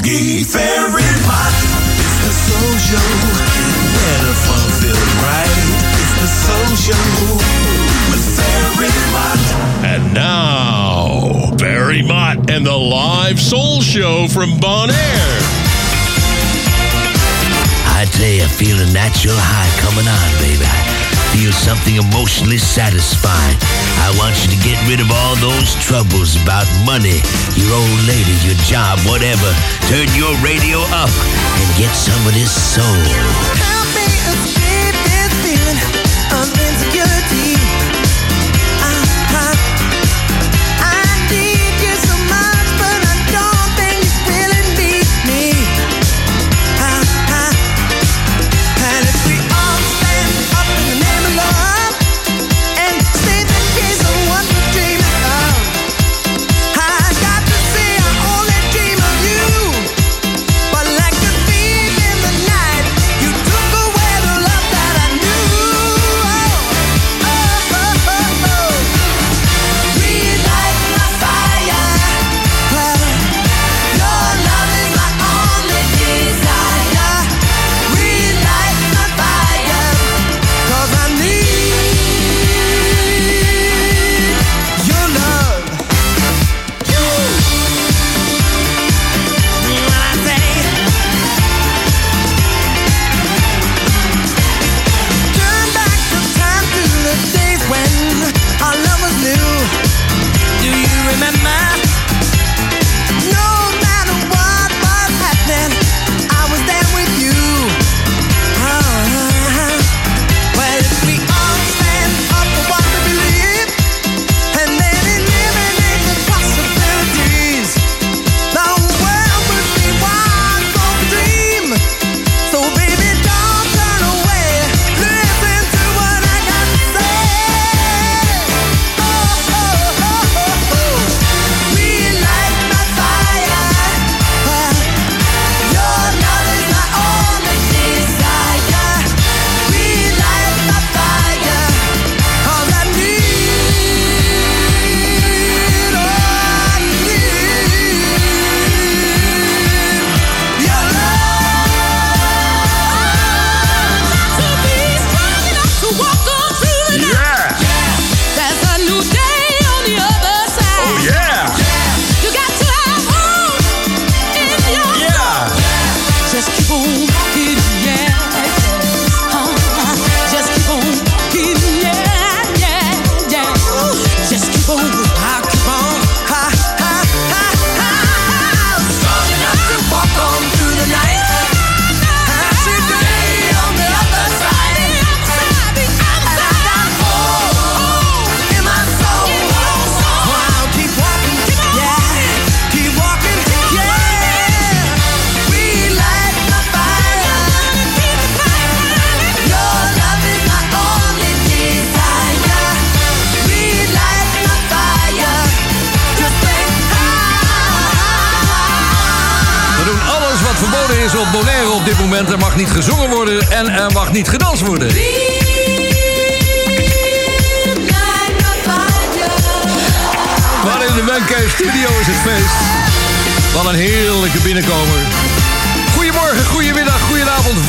funky, very hot. It's the soul show, where the fun feels right. It's the soul show with very hot. And now, Barry Mott and the live soul show from Bon Air. I tell you, I feel a natural high coming on, baby. Feel something emotionally satisfying. I want you to get rid of all those troubles about money, your old lady, your job, whatever. Turn your radio up and get some of this soul. Er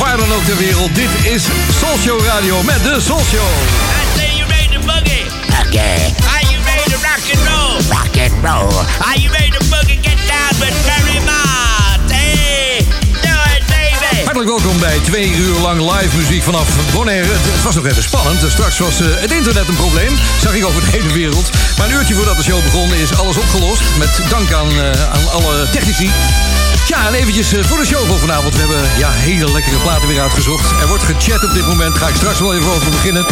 waar dan ook ter wereld. Dit is Soul Show Radio met de Soul Show. I say you ready to boogie. Okay. Are you ready to rock and roll? Rock and roll. Are you ready to boogie? Get down with Barry Mott. Hey, do it, baby. Hartelijk welkom bij twee uur lang live muziek vanaf Bonaire. Het, was nog even spannend. Straks was eh, het internet een probleem. Zag ik over de hele wereld. Maar een uurtje voordat de show begon is alles opgelost. Met dank aan, eh, aan alle technici. Ja, en eventjes eh, voor de show van vanavond. We hebben ja, hele lekkere platen weer uitgezocht. Er wordt gechat op dit moment. Ga ik straks wel even over beginnen.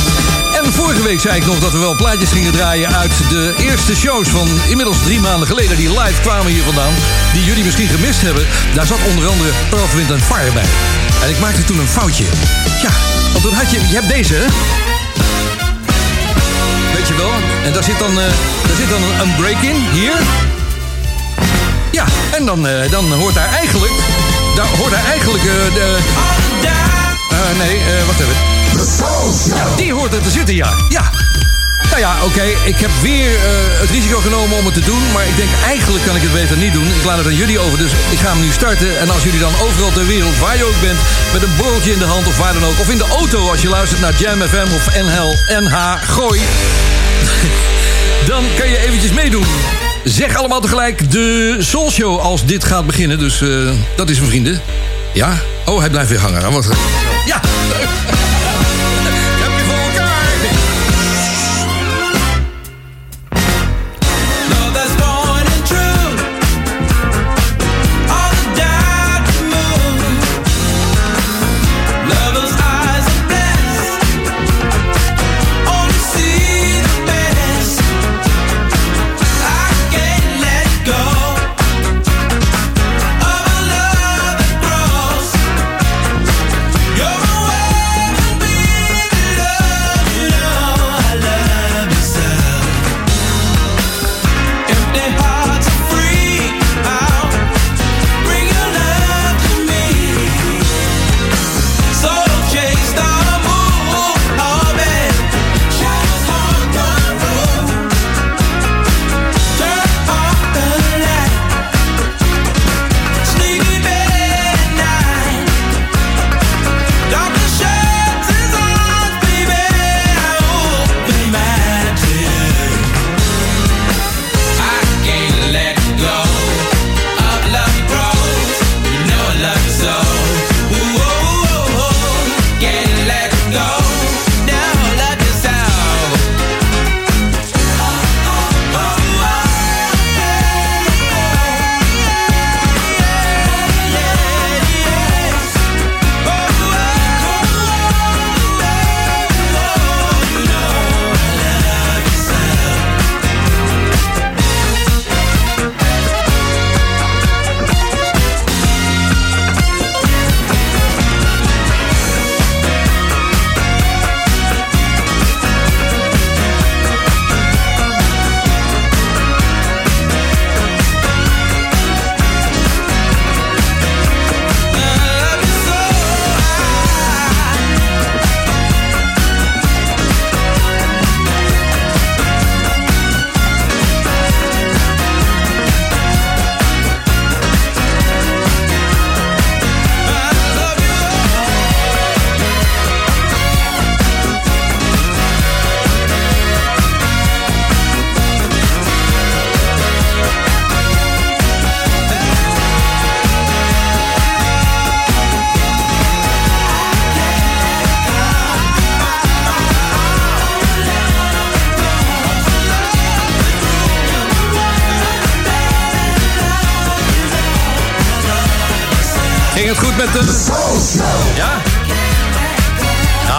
En vorige week zei ik nog dat we wel plaatjes gingen draaien uit de eerste shows van inmiddels drie maanden geleden. Die live kwamen hier vandaan. Die jullie misschien gemist hebben. Daar zat onder andere Earth, Wind Fire bij. En ik maakte toen een foutje. Ja, want toen had je... Je hebt deze, hè? Weet je wel? En daar zit dan, eh, daar zit dan een break in. Hier. Ja, en dan, eh, dan hoort daar eigenlijk... Daar hoort daar eigenlijk... eh, de, eh, nee, wacht even. Ja, die hoort er te zitten, ja. Ja. Nou ja, oké, ik heb weer het risico genomen om het te doen. Maar ik denk, eigenlijk kan ik het beter niet doen. Ik laat het aan jullie over, dus ik ga hem nu starten. En als jullie dan overal ter wereld, waar je ook bent... met een borreltje in de hand of waar dan ook... of in de auto als je luistert naar Jam FM of NL, NH, Gooi... dan kan je eventjes meedoen. Zeg allemaal tegelijk de Soul Show als dit gaat beginnen. Dus eh, dat is mijn vrienden. Ja? Oh, hij blijft weer hangen. Wat... Ja!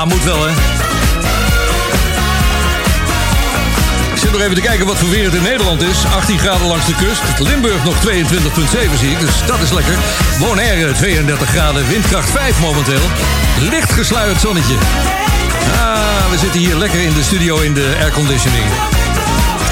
Ja, moet wel, hè? Ik zit nog even te kijken wat voor weer het in Nederland is. 18 graden langs de kust. Limburg nog 22,7 zie ik, dus dat is lekker. Bonaire 32 graden, windkracht 5 momenteel. Licht gesluierd zonnetje. Ah, we zitten hier lekker in de studio in de airconditioning.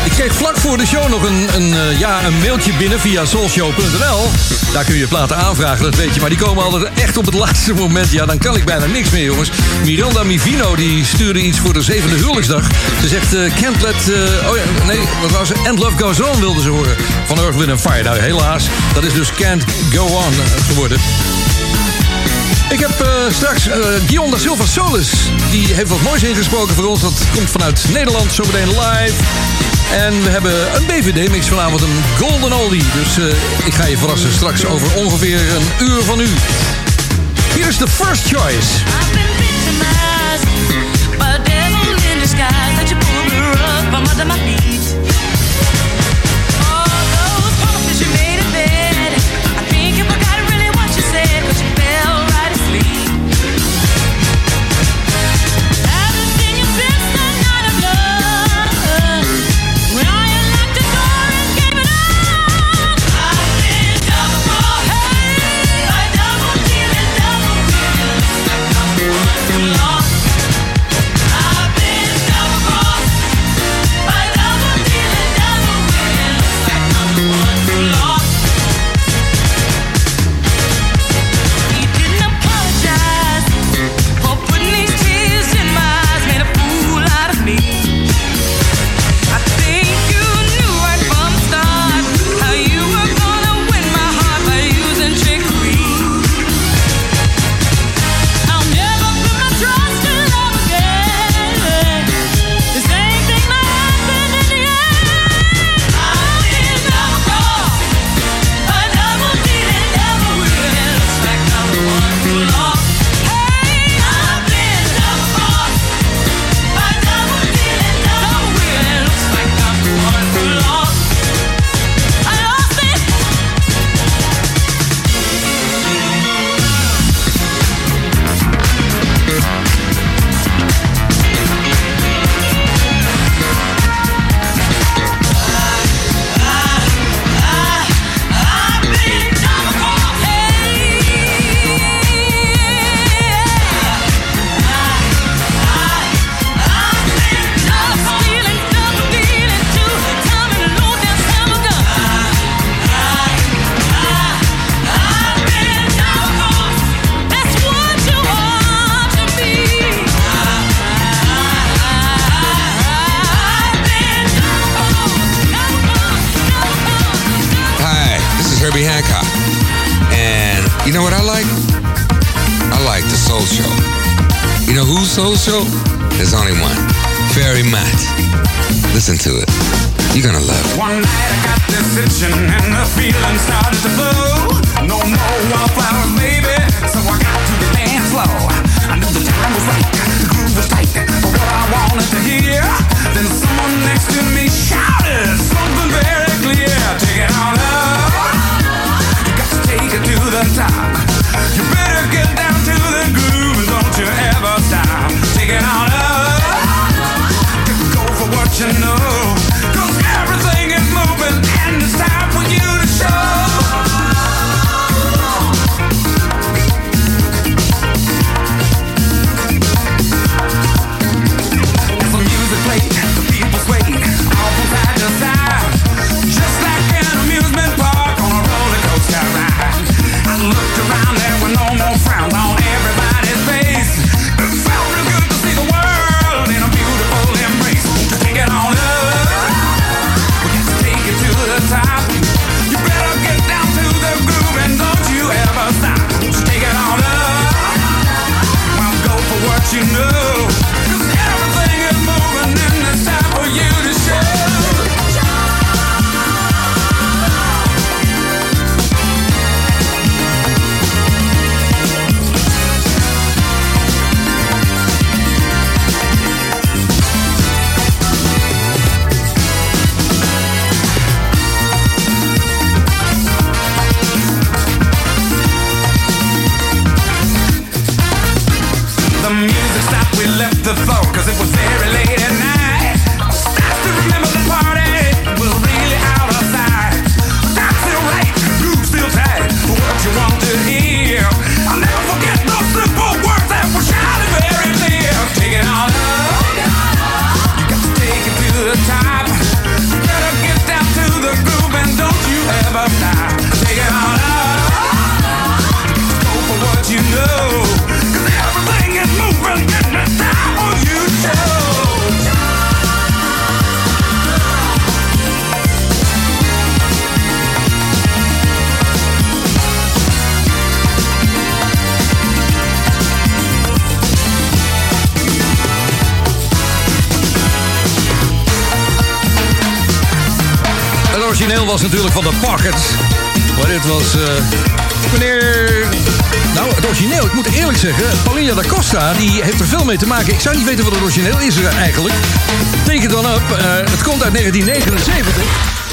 Ik kreeg vlak voor de show nog een, een, eh, ja, een mailtje binnen via soulshow.nl. Daar kun je platen aanvragen, dat weet je. Maar die komen altijd echt op het laatste moment. Ja, dan kan ik bijna niks meer, jongens. Miranda Mivino die stuurde iets voor de zevende huwelijksdag. Ze zegt, eh, can't let... eh, oh ja, nee, wat was? And Love Goes On wilde ze horen. Van Earth, Wind Fire. Nou, helaas. Dat is dus Can't Go On geworden. Ik heb straks eh Guillaume da Silva Solis. Die heeft wat moois ingesproken voor ons. Dat komt vanuit Nederland, zometeen live. En we hebben een BVD-mix vanavond, een Golden Oldie. Dus eh, ik ga je verrassen straks over ongeveer een uur van u. Hier is de First Choice. I've been that you under my. Show? There's only one. Very much. Listen to it. You're gonna love it. One night I got this itching and the feeling started to flow. No more wildflowers, baby. So I got to the dance floor. I knew the time was right, the groove was tight for what I wanted to hear. Then someone next to me shouted something very clear. Take it on up. You got to take it to the top. You better was natuurlijk van de Pockets. Maar dit was eh, meneer... Nou, het origineel, ik moet eerlijk zeggen... Paulina da Costa, die heeft er veel mee te maken. Ik zou niet weten wat het origineel is er eigenlijk. Take it on up. eh, het komt uit 1979.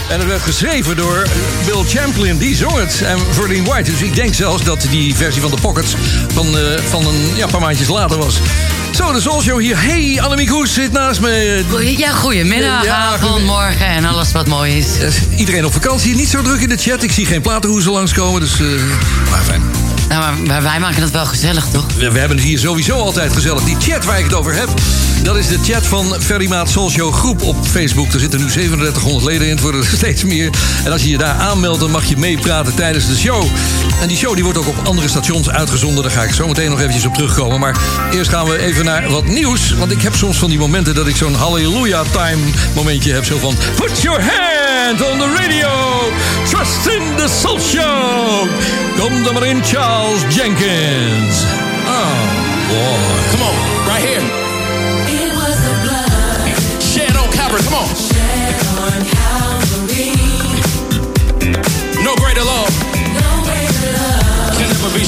En het werd geschreven door Bill Champlin, die zong het. En Verlene White. Dus ik denk zelfs dat die versie van de Pockets... van, eh, van een ja, paar maandjes later was. Zo, de Soul Show hier. Hey, Annemiek Hoes zit naast me. Ja, goedemiddag, Ja, avond, morgen en alles wat mooi is. Iedereen op vakantie, niet zo druk in de chat. Ik zie geen platenhoezen langskomen, dus... eh, maar fijn. Nou, maar, maar wij maken het wel gezellig, toch? We, we hebben het hier sowieso altijd gezellig. Die chat waar ik het over heb, dat is de chat van Ferry Maat Soul Show groep op Facebook. Er zitten nu 3700 leden in, het worden er steeds meer. En als je je daar aanmeldt, dan mag je meepraten tijdens de show. En die show die wordt ook op andere stations uitgezonden. Daar ga ik zo meteen nog eventjes op terugkomen. Maar eerst gaan we even naar wat nieuws. Want ik heb soms van die momenten dat ik zo'n hallelujah time momentje heb. Zo van, put your hand on the radio. Trust in the Soul Show. Kom dan maar in, Charles Jenkins. Oh, boy. Come on, right here.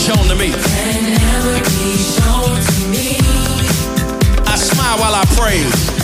Shown to me. can ever be shown to me. I smile while I praise,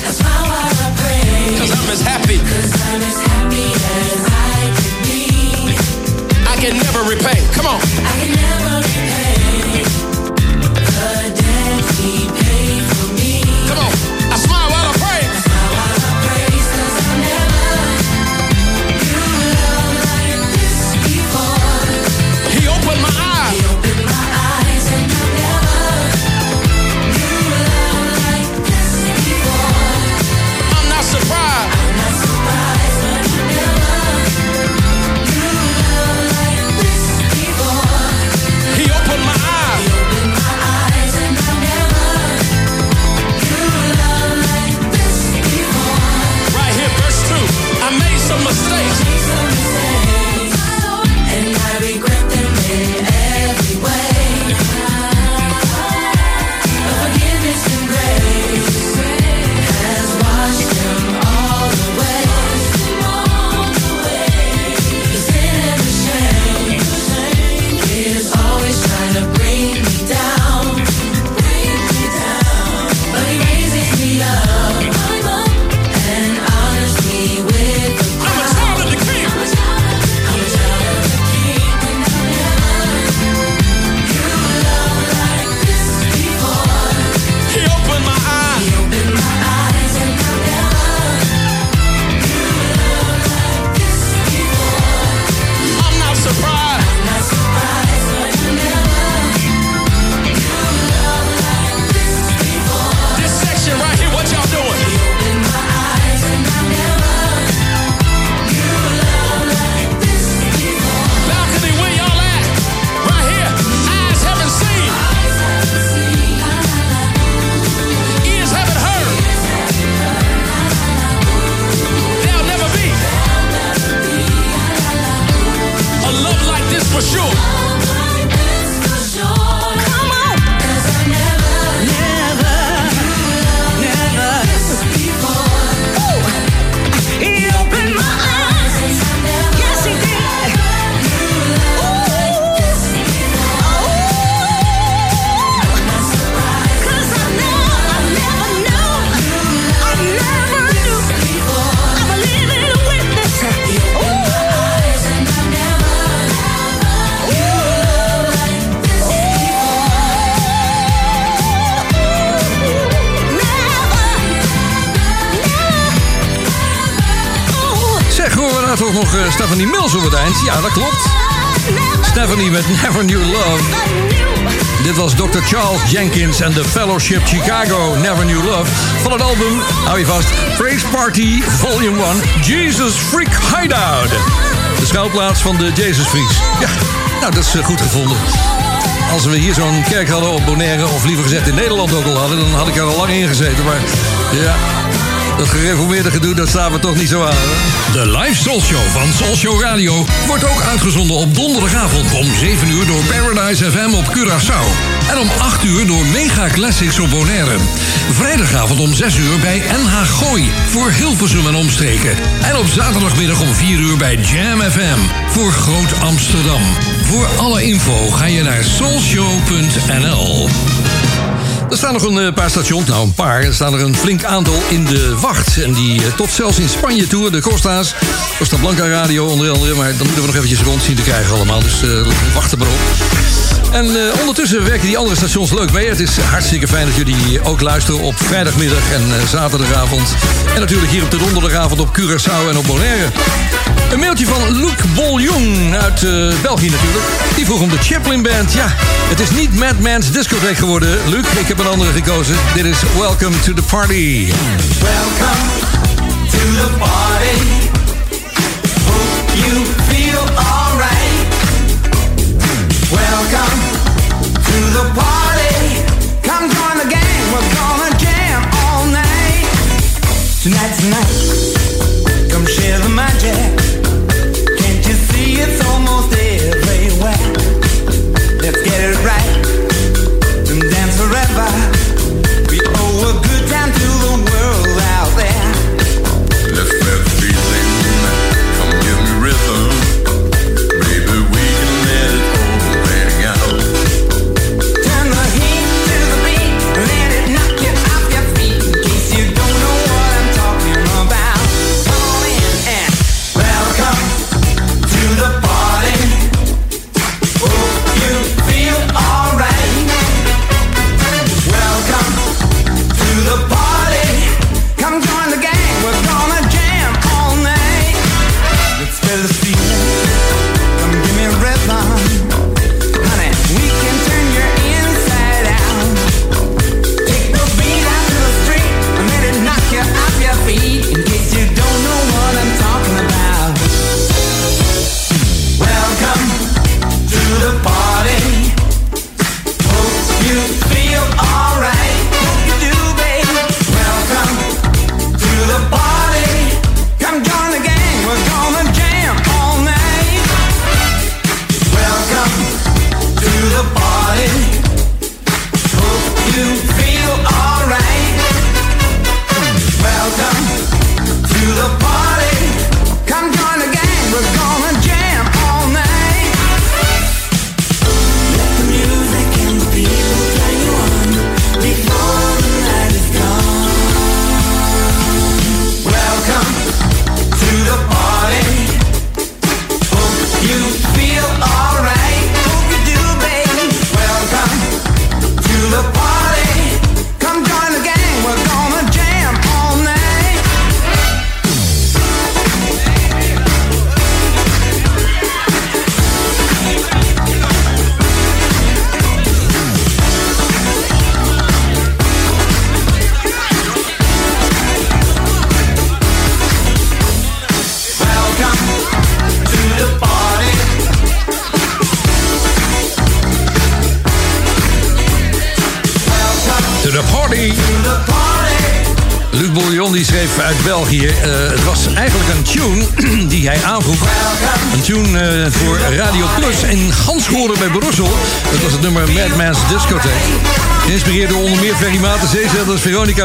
Ja, dat klopt. Stephanie met Never Knew Love. Dit was Dr. Charles Jenkins en The Fellowship Chicago Never Knew Love. Van het album, hou je vast, Praise Party Volume 1, Jesus Freak Hideout. De schuilplaats van de Jesus Freaks. Ja, nou dat is eh, goed gevonden. Als we hier zo'n kerk hadden op Bonaire, of liever gezegd in Nederland ook al hadden, dan had ik er al lang in gezeten. Maar ja, dat gereformeerde gedoe, dat staan we toch niet zo aan. Hè? De live Soul Show van Soul Show Radio wordt ook uitgezonden op donderdagavond om 7 uur door Paradise FM op Curaçao. En om 8 uur door Mega Classics op Bonaire. Vrijdagavond om 6 uur bij NH Gooi voor Hilversum en omstreken. En op zaterdagmiddag om 4 uur bij Jam FM voor Groot Amsterdam. Voor alle info ga je naar soulshow.nl. Er staan nog een eh, paar stations, nou een paar. Er staan er een flink aantal in de wacht. En die eh, tot zelfs in Spanje toe, de Costa's. Costa Blanca Radio onder andere. Maar dan moeten we nog eventjes rond zien te krijgen allemaal. Dus eh, wachten maar op. En eh, ondertussen werken die andere stations leuk mee. Het is hartstikke fijn dat jullie ook luisteren op vrijdagmiddag en eh, zaterdagavond. En natuurlijk hier op de donderdagavond op Curaçao en op Bonaire. Een mailtje van Luc Boljong uit eh, België natuurlijk. Die vroeg om de Chaplin Band. Ja, het is niet Madman's Discotheque geworden, Luc. Ik heb een andere gekozen. Dit is Welcome to the Party. Welcome to the party. Night.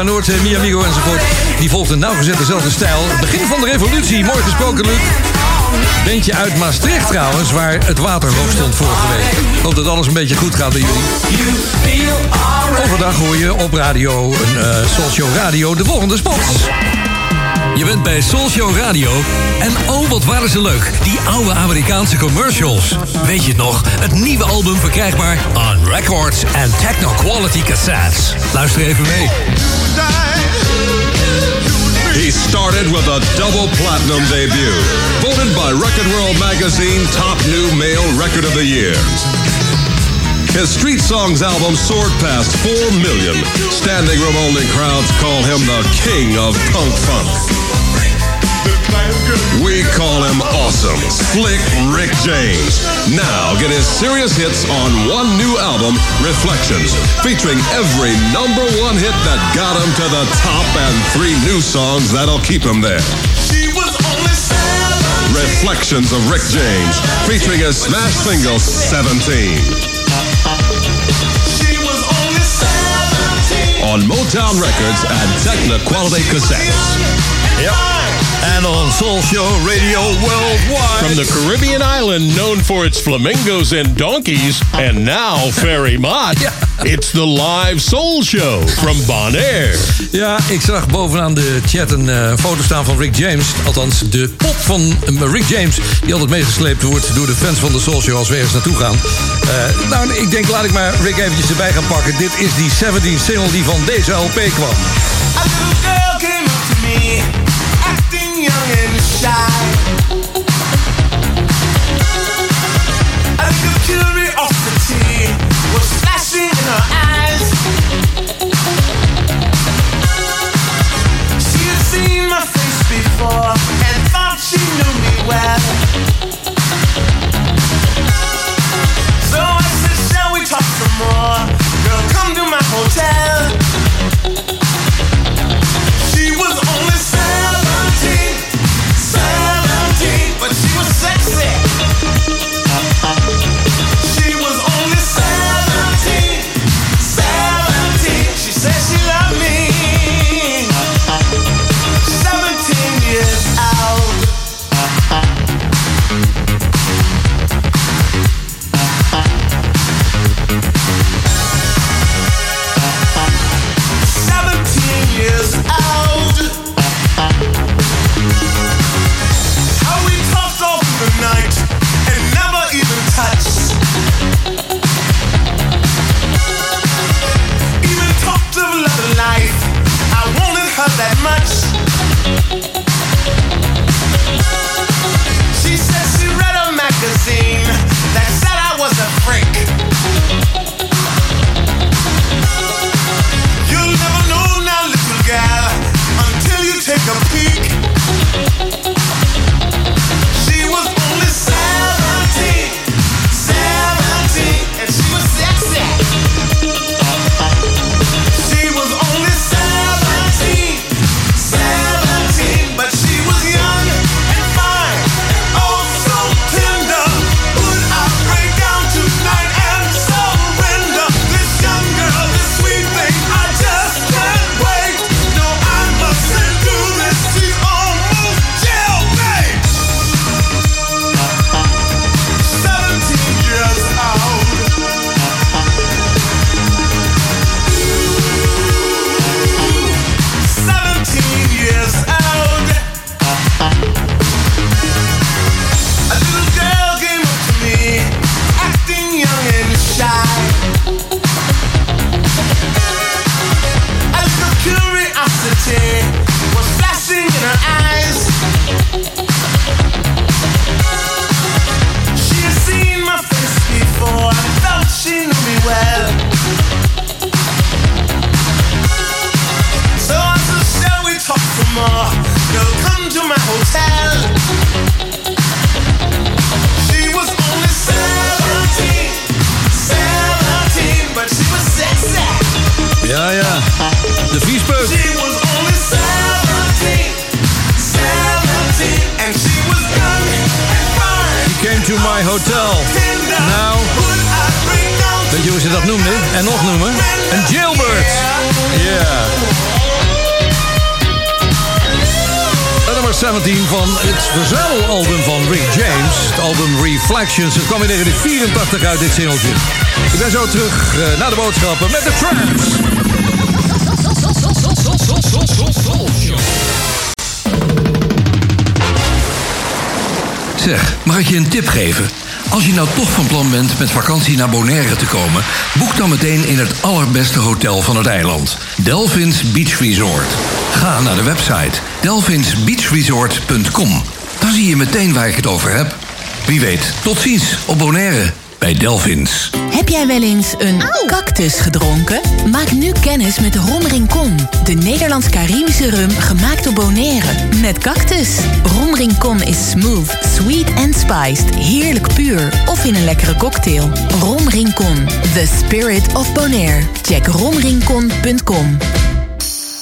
Zeezelders, Veronica Noordzee, Mi Amigo enzovoort. Die volgde nauwgezet dezelfde stijl. Begin van de revolutie, mooi gesproken Luc. Bandje uit Maastricht trouwens, waar het water stond vorige week. Ik hoop dat alles een beetje goed gaat bij jullie. Overdag hoor je op radio, een uh, Radio, de volgende spots. Je bent bij Soul Show Radio en oh wat waren ze leuk, die oude Amerikaanse commercials. Weet je het nog? Het nieuwe album verkrijgbaar on records en techno quality cassettes. Luister even mee. He started with a double platinum debut, voted by Record World magazine top new male record of the year. His Street Songs album soared past 4 million. Standing room only crowds call him the king of punk funk. We call him awesome, Slick Rick James. Now get his serious hits on one new album, Reflections, featuring every number one hit that got him to the top and three new songs that'll keep him there. Reflections of Rick James, featuring his smash single 17. On Motown Records and Techno Quality Cassettes. Yep. And on Soul Show Radio Worldwide. From the Caribbean island known for its flamingos and donkeys, and now Ferry Mott, it's the live Soul Show from Bonaire. Ja, ik zag bovenaan de chat een eh, foto staan van Rick James. Althans, de pop van eh, Rick James. Die altijd meegesleept wordt door de fans van de Soul Show als we ergens naartoe gaan. Eh, nou, ik denk, laat ik maar Rick eventjes erbij gaan pakken. Dit is die 17 single die van deze LP kwam. A little girl came up to me, acting young and shy. She had seen my face before, and thought she knew me well. 1984 uit, dit singeltje. Ik ben zo terug eh, naar de boodschappen met de Tramps. Zeg, mag ik je een tip geven? Als je nou toch van plan bent met vakantie naar Bonaire te komen, boek dan meteen in het allerbeste hotel van het eiland, Delphins Beach Resort. Ga naar de website delphinsbeachresort.com. Dan zie je meteen waar ik het over heb. Wie weet, tot ziens op Bonaire bij Delphins. Heb jij wel eens een cactus gedronken? Maak nu kennis met Rom Rincon, de Nederlands-Caribische rum gemaakt door Bonaire. Met cactus. Rom Rincon is smooth, sweet en spiced, heerlijk puur of in een lekkere cocktail. Rom Rincon, the spirit of Bonaire. Check romrincon.com.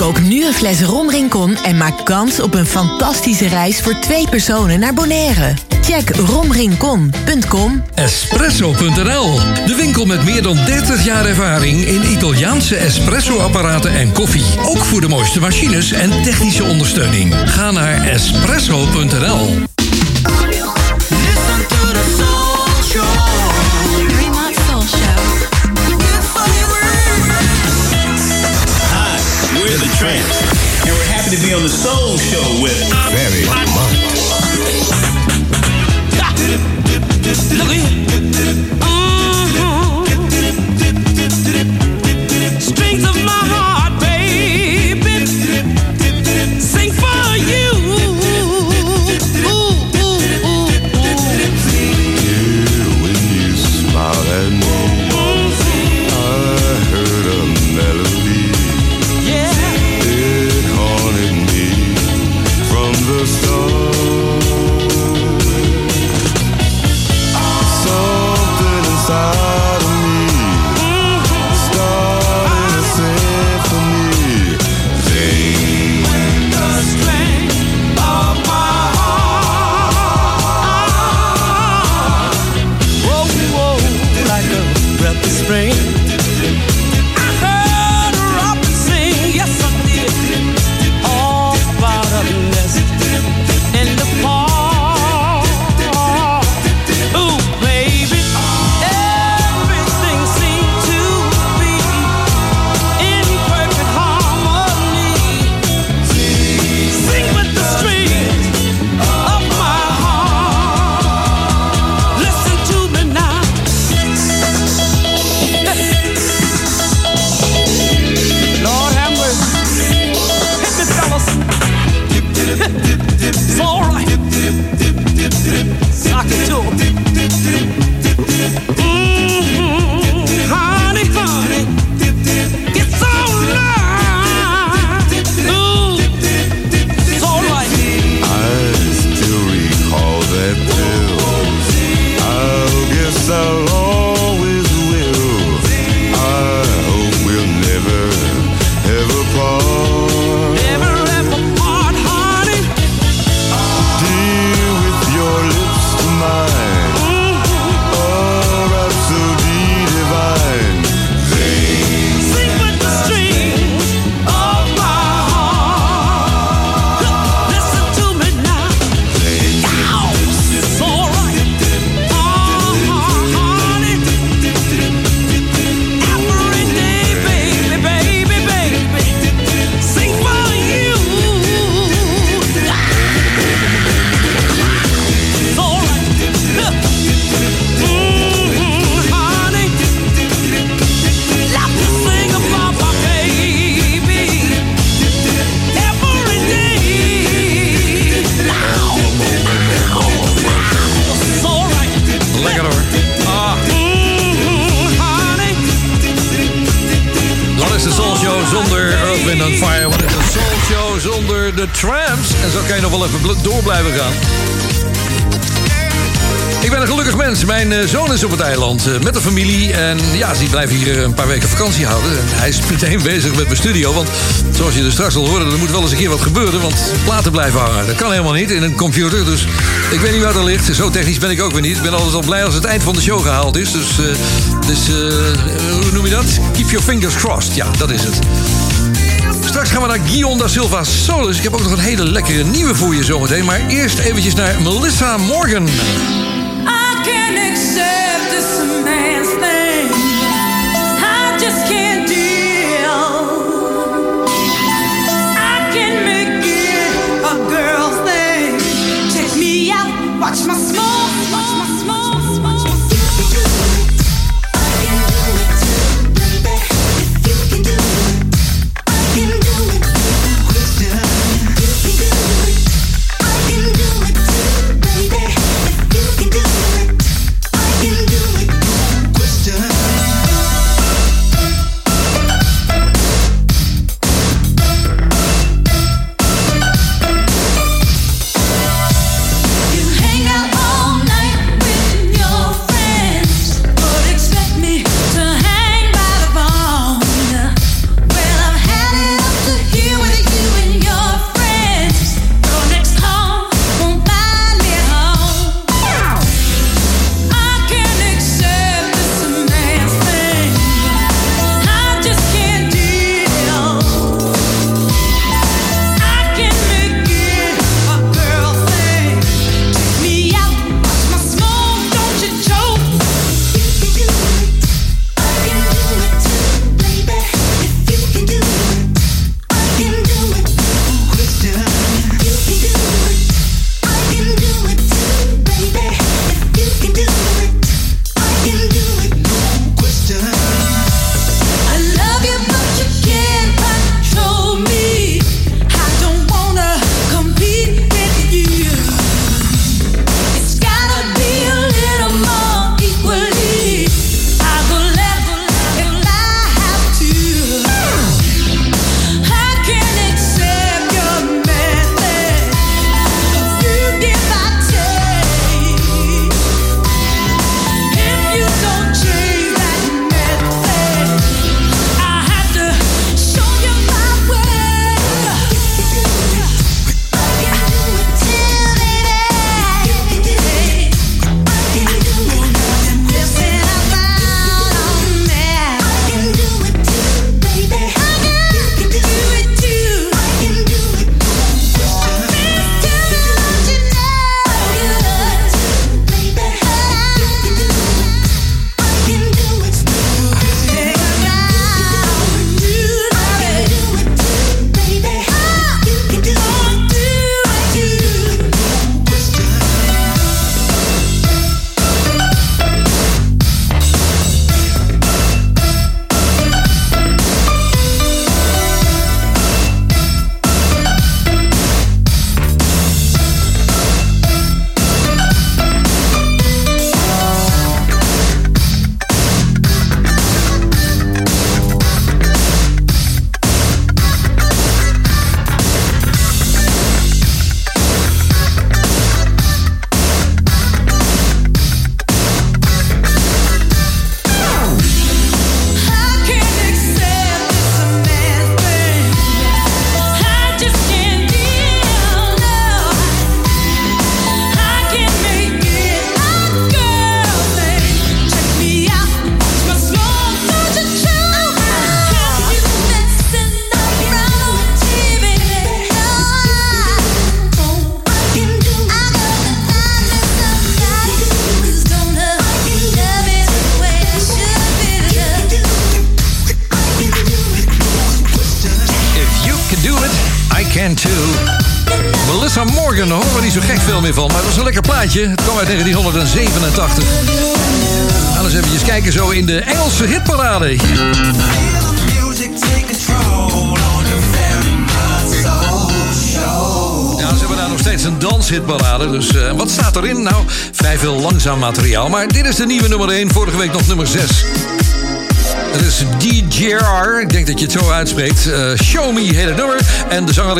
Kook nu een fles Rom Rincon en maak kans op een fantastische reis voor twee personen naar Bonaire. Check romrincon.com. Espresso.nl, de winkel met meer dan 30 jaar ervaring in Italiaanse espresso-apparaten en koffie. Ook voor de mooiste machines en technische ondersteuning. Ga naar espresso.nl. happy to be on the Soul Show with Very Look Strings Eh, met de familie. En ja, die blijven hier eh, een paar weken vakantie houden. En hij is meteen bezig met mijn studio. Want zoals je er straks al hoorde, er moet wel eens een keer wat gebeuren. Want platen blijven hangen. Dat kan helemaal niet in een computer. Dus ik weet niet waar dat ligt. Zo technisch ben ik ook weer niet. Ik ben altijd al blij als het eind van de show gehaald is. Dus, eh, dus hoe noem je dat? Keep your fingers crossed. Ja, dat is het. Straks gaan we naar Guillaume da Silva Solis. Ik heb ook nog een hele lekkere nieuwe voor je zometeen. Maar eerst eventjes naar Melissa Morgan.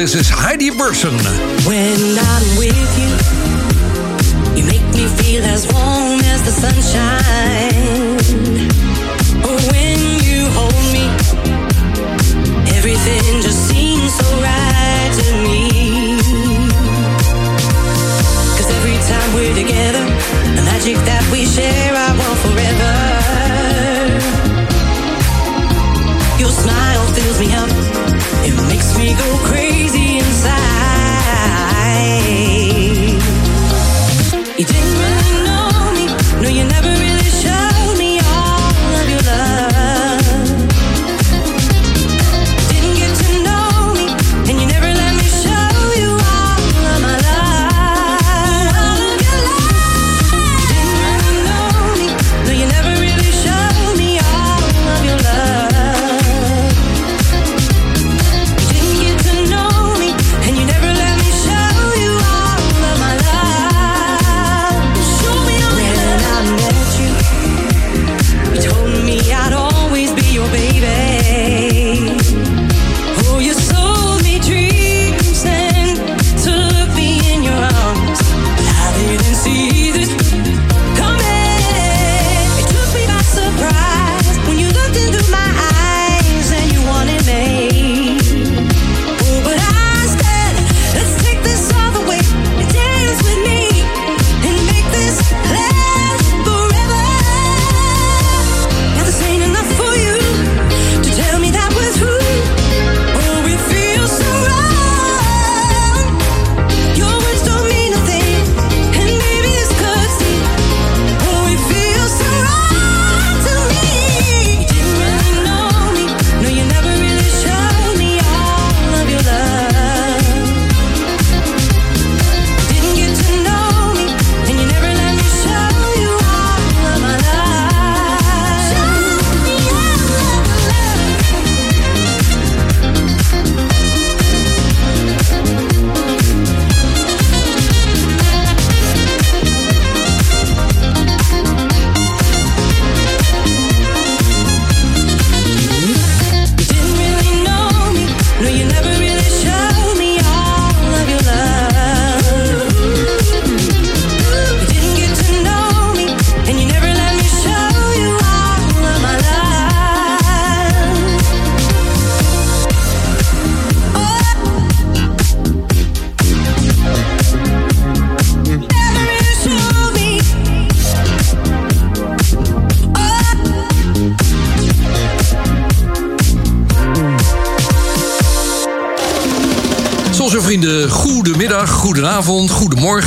this is Heidi Burson.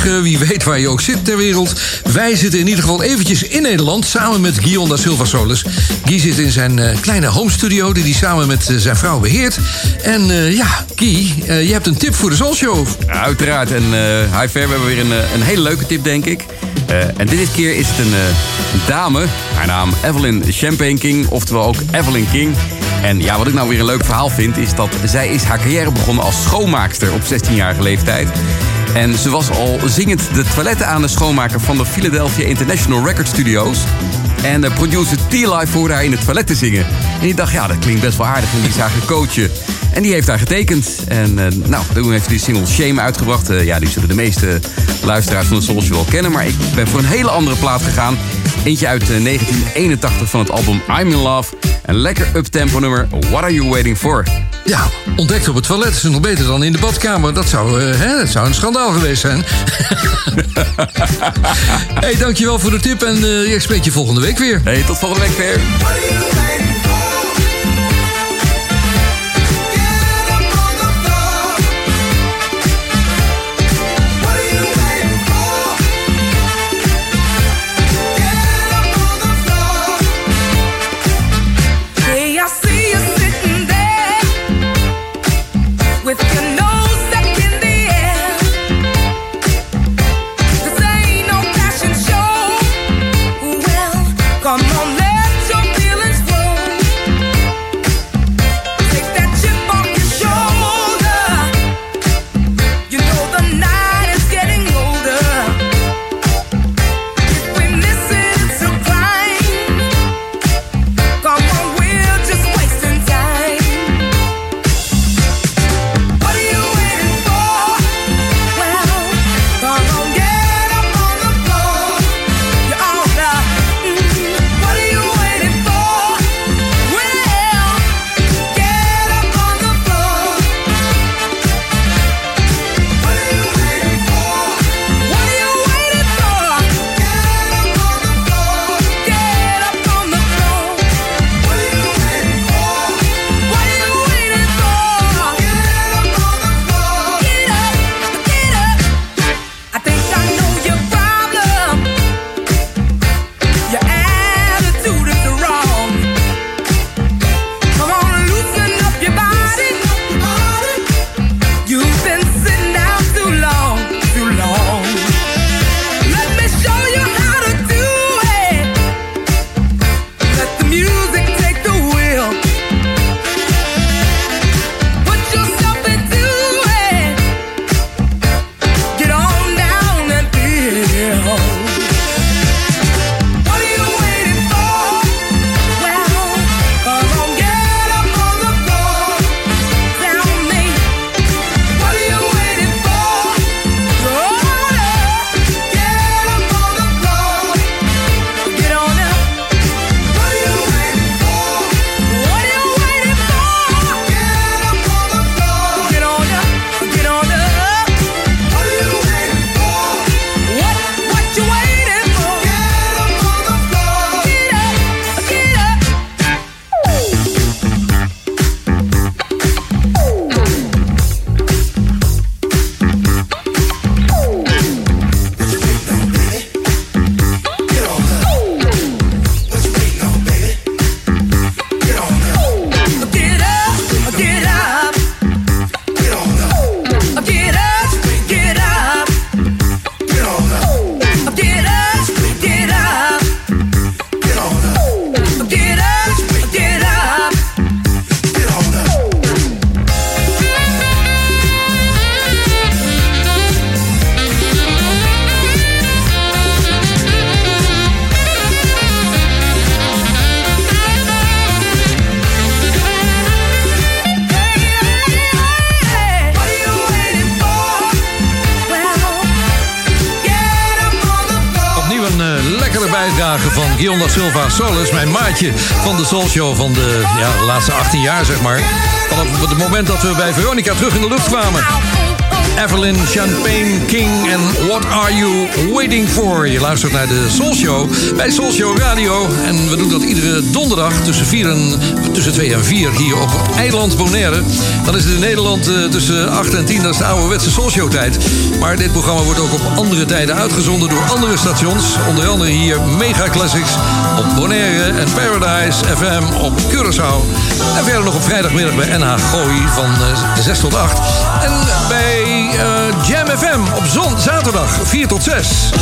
Wie weet waar je ook zit ter wereld. Wij zitten in ieder geval eventjes in Nederland samen met Guillaume da Silva Solis. Guy zit in zijn eh, kleine home studio die hij samen met eh, zijn vrouw beheert. En eh, ja, Guy, je hebt een tip voor de Soulshow. Uiteraard. En eh hi Fair, we hebben weer een, een hele leuke tip, denk ik. En dit keer is het een, een dame. Haar naam Evelyn Champagne King, oftewel ook Evelyn King. En ja, wat ik nou weer een leuk verhaal vind... is dat zij is haar carrière begonnen als schoonmaakster op 16-jarige leeftijd. En ze was al zingend de toiletten aan de schoonmaker... van de Philadelphia International Record Studios. En de producer hoorde haar in het toilet te zingen. En die dacht, ja, dat klinkt best wel aardig. En die is haar coachen. En die heeft haar getekend. En eh, nou, toen heeft die single Shame uitgebracht. Eh, ja, die zullen de meeste luisteraars van de Soul Show wel kennen. Maar ik ben voor een hele andere plaat gegaan. Eentje uit eh, 1981 van het album I'm in Love. Een lekker uptempo nummer. What are you waiting for? Ja, ontdekt op het toilet is nog beter dan in de badkamer. Dat zou, eh, hè, dat zou een schandaal geweest zijn. hey, dankjewel voor de tip en eh, ik spreek je volgende week weer. Hey, tot volgende week weer. Solis, mijn maatje van de Soul Show van de, ja, de laatste 18 jaar, zeg maar. Vanaf het moment dat we bij Veronica terug in de lucht kwamen. Evelyn Champagne King en What Are You Waiting For? Je luistert naar de Soul Show bij Soul Show Radio. En we doen dat iedere donderdag tussen, en, tussen 2 en 4 hier op eiland Bonaire. Dan is het in Nederland eh, tussen 8 en 10, dat is de ouderwetse Soul Show tijd. Maar dit programma wordt ook op andere tijden uitgezonden door andere stations. Onder andere hier Mega Classics op Bonaire en Paradise FM op Curaçao. En verder nog op vrijdagmiddag bij NH Gooi van eh, 6 tot 8. En bij eh, Jam FM op zon, zaterdag 4 tot 6.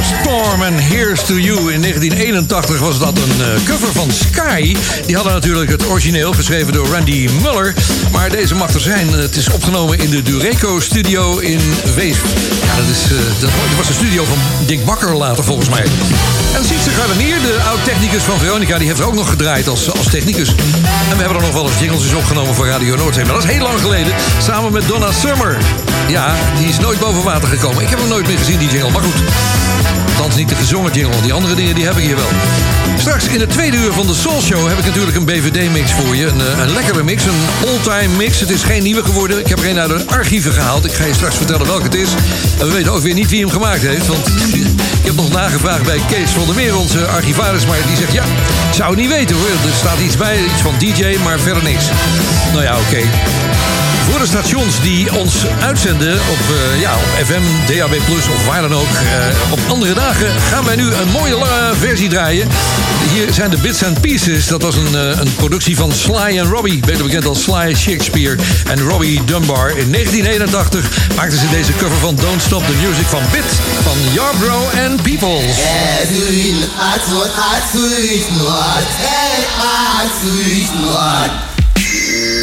Thunderstorm and Here's to You. In 1981 was dat een eh, cover van Sky. Die hadden natuurlijk het origineel geschreven door Randy Muller. Maar deze mag er zijn. Het is opgenomen in de Dureco Studio in Wees. Ja, dat, is, eh, dat was de studio van Dick Bakker later volgens mij. En Sietse Gardenier, de oud-technicus van Veronica... die heeft er ook nog gedraaid als, als technicus. En we hebben er nog wel eens jingles opgenomen voor Radio Noordzee. Maar dat is heel lang geleden. Samen met Donna Summer. Ja, die is nooit boven water gekomen. Ik heb hem nooit meer gezien, die jingle. Maar goed, althans niet de gezongen jingle. Die andere dingen die heb ik hier wel. Straks in het tweede uur van de Soul Show heb ik natuurlijk een BVD-mix voor je. Een, eh, een lekkere mix, een all-time mix. Het is geen nieuwe geworden. Ik heb er een uit de archieven gehaald. Ik ga je straks vertellen welke het is. En we weten ook weer niet wie hem gemaakt heeft. Want ik heb nog nagevraagd bij Kees van der Meer, onze archivaris. Maar die zegt, ja, zou niet weten hoor. Er staat iets bij, iets van DJ, maar verder niks. Nou ja, oké. Voor de stations die ons uitzenden op, eh, ja, op FM, DAB of waar dan ook. eh, op andere dagen gaan wij nu een mooie lange versie draaien. Hier zijn de Bits and Pieces. Dat was een, eh, een productie van Sly en Robbie. Beter bekend als Sly Shakespeare en Robbie Dunbar. In 1981 maakten ze deze cover van Don't Stop the Music van Bit van Yarbrough and Peoples. With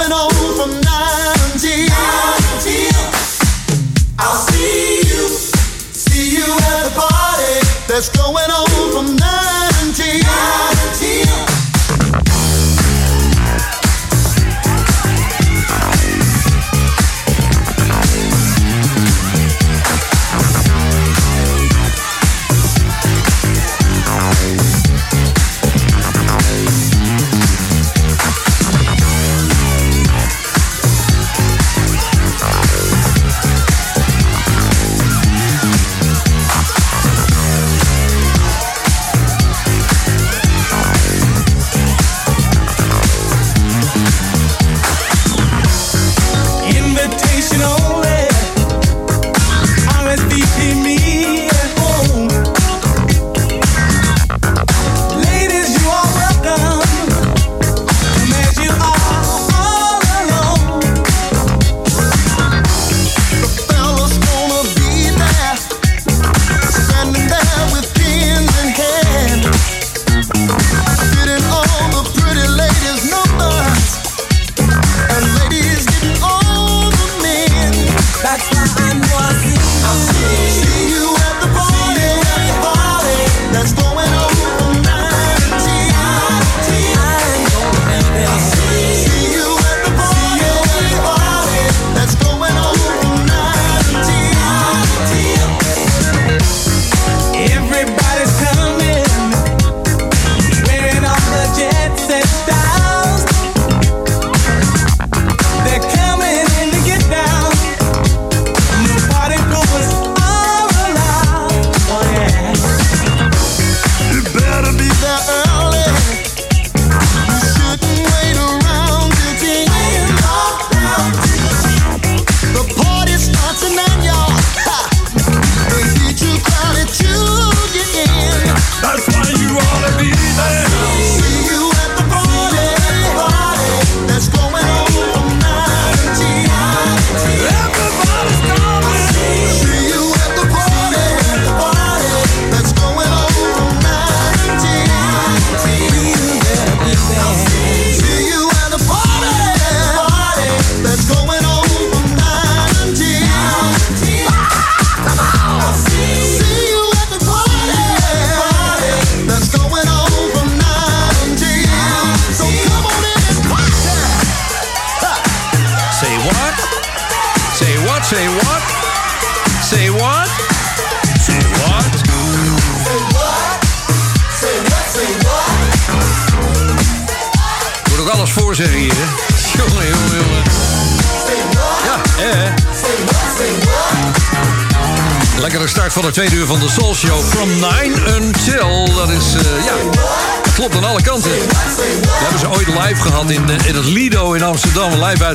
going on from nine until. I'll see you, see you at the party that's going on from nine until. Invitation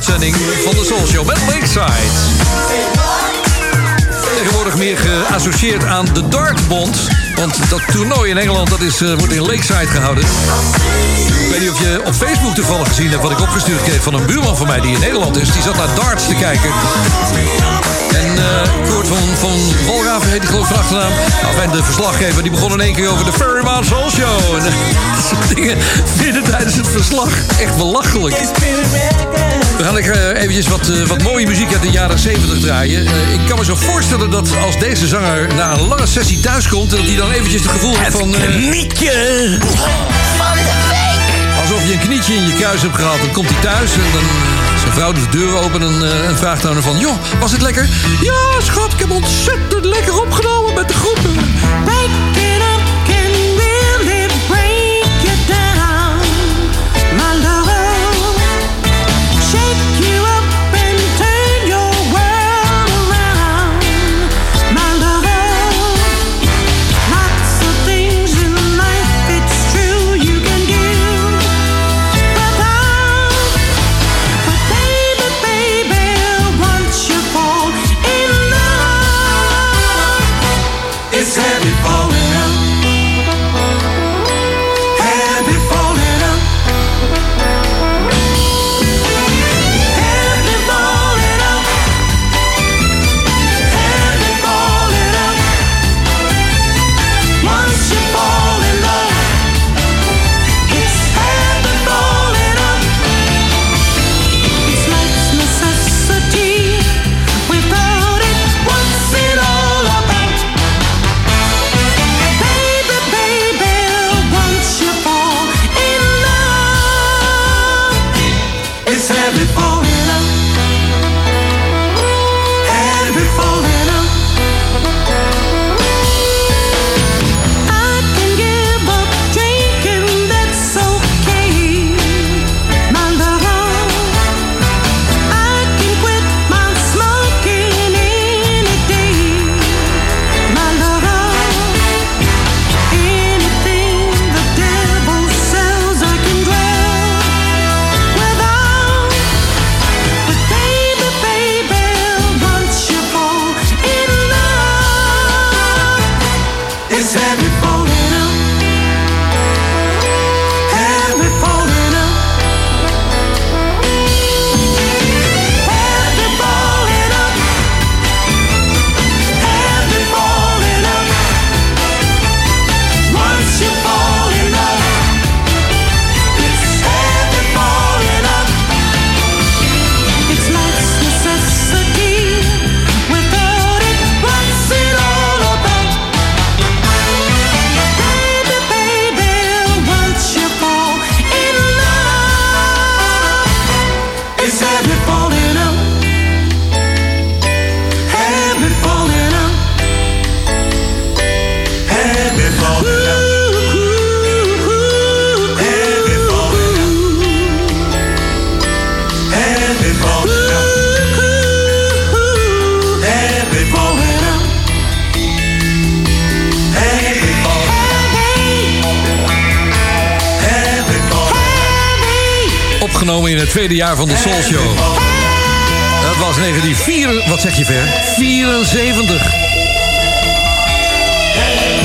van de Soul Show met Lakeside. Tegenwoordig meer geassocieerd aan de Dartbond. Want dat toernooi in Engeland dat is, eh, wordt in Lakeside gehouden. Ik weet niet of je op Facebook toevallig gezien hebt wat ik opgestuurd kreeg van een buurman van mij die in Nederland is. Die zat naar darts te kijken. En Koert van, van heet die geloof ik van achternaam. Nou, en de verslaggever die begon in één keer over de Ferryman Soul Show. En eh, dat soort dingen midden tijdens het verslag. Echt belachelijk. We gaan lekker eventjes wat, eh, wat mooie muziek uit de jaren 70 draaien. Ik kan me zo voorstellen dat als deze zanger na een lange sessie thuiskomt... dat hij dan eventjes het gevoel heeft van... knietje van de. Alsof je een knietje in je kuis hebt gehad. Dan komt hij thuis en dan... eh, zijn vrouw doet de deur open en, eh, vraagt aan van... joh, was het lekker? Ja, schat, ik heb ontzettend lekker opgenomen met de groepen. Up in het tweede jaar van de Soul Show. Dat was 1974. Wat zeg je ver? 74.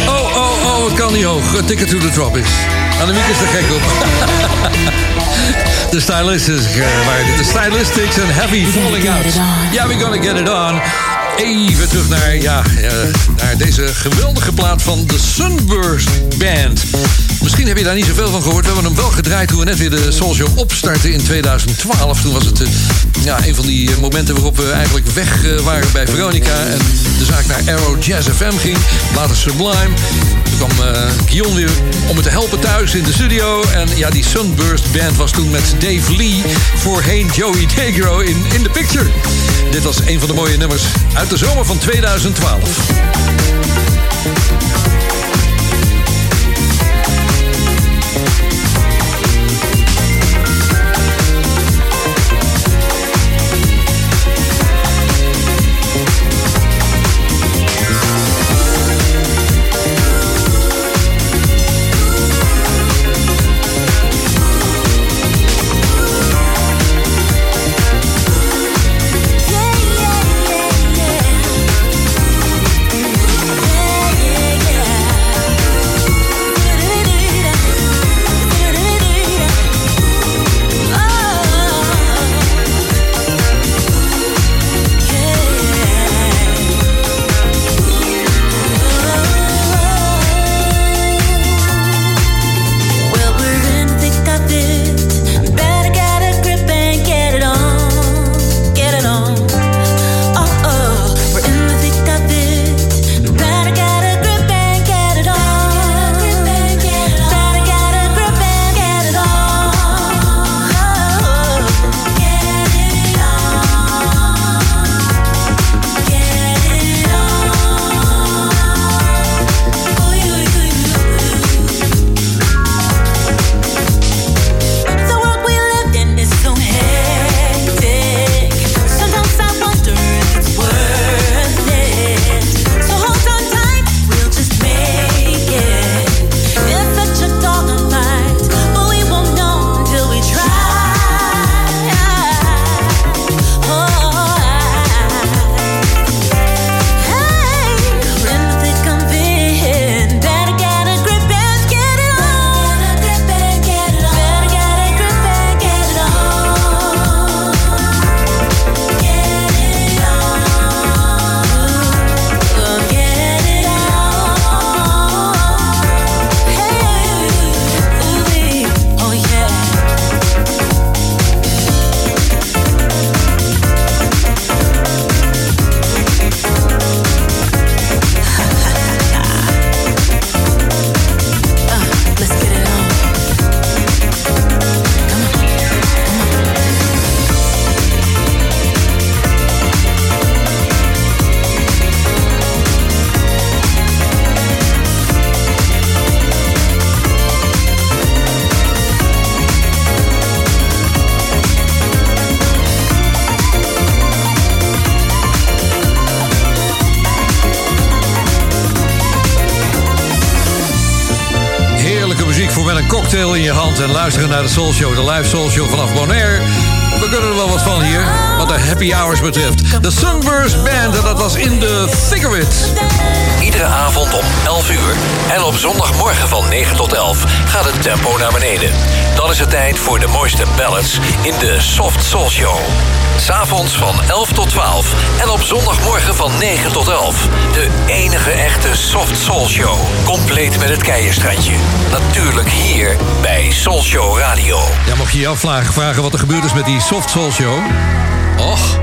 Oh, oh, oh, het kan niet hoog. A Ticket to the Tropics. Annemiek is er gek op. De stylistics eh, waren dit. De stylistics en Heavy Falling Out. Ja, we gonna get it on. Even terug naar, ja, eh, naar deze geweldige plaat van de Sunburst Band. Misschien heb je daar niet zoveel van gehoord. We hebben hem wel gedraaid toen we net weer de Soul Show opstartten in 2012. Toen was het eh, ja, een van die eh, momenten waarop we eigenlijk weg eh, waren bij Veronica. En de zaak naar Arrow Jazz FM ging. Later Sublime. Toen kwam Guillaume weer om me te helpen thuis in de studio. En ja, die Sunburst Band was toen met Dave Lee voorheen Joey Negro in In The Picture. Dit was een van de mooie nummers uit de zomer van 2012. De Soul Show, de live Soul Show vanaf Bonaire. We kunnen er wel wat van hier, wat de happy hours betreft. De Sunburst Band, en dat was in de thick of it. Iedere avond om 11 uur en op zondagmorgen van 9 tot 11 gaat het tempo naar beneden. Dan is het tijd voor de mooiste ballads in de Soft Soul Show. S'avonds van 11 tot 12 en op zondagmorgen van 9 tot 11. De enige echte Soft Soul Show. Compleet met het keierstrandje. Natuurlijk hier bij Soul Show Radio. Ja, mocht je je afvragen vragen wat er gebeurd is met die Soft Soul Show. Och,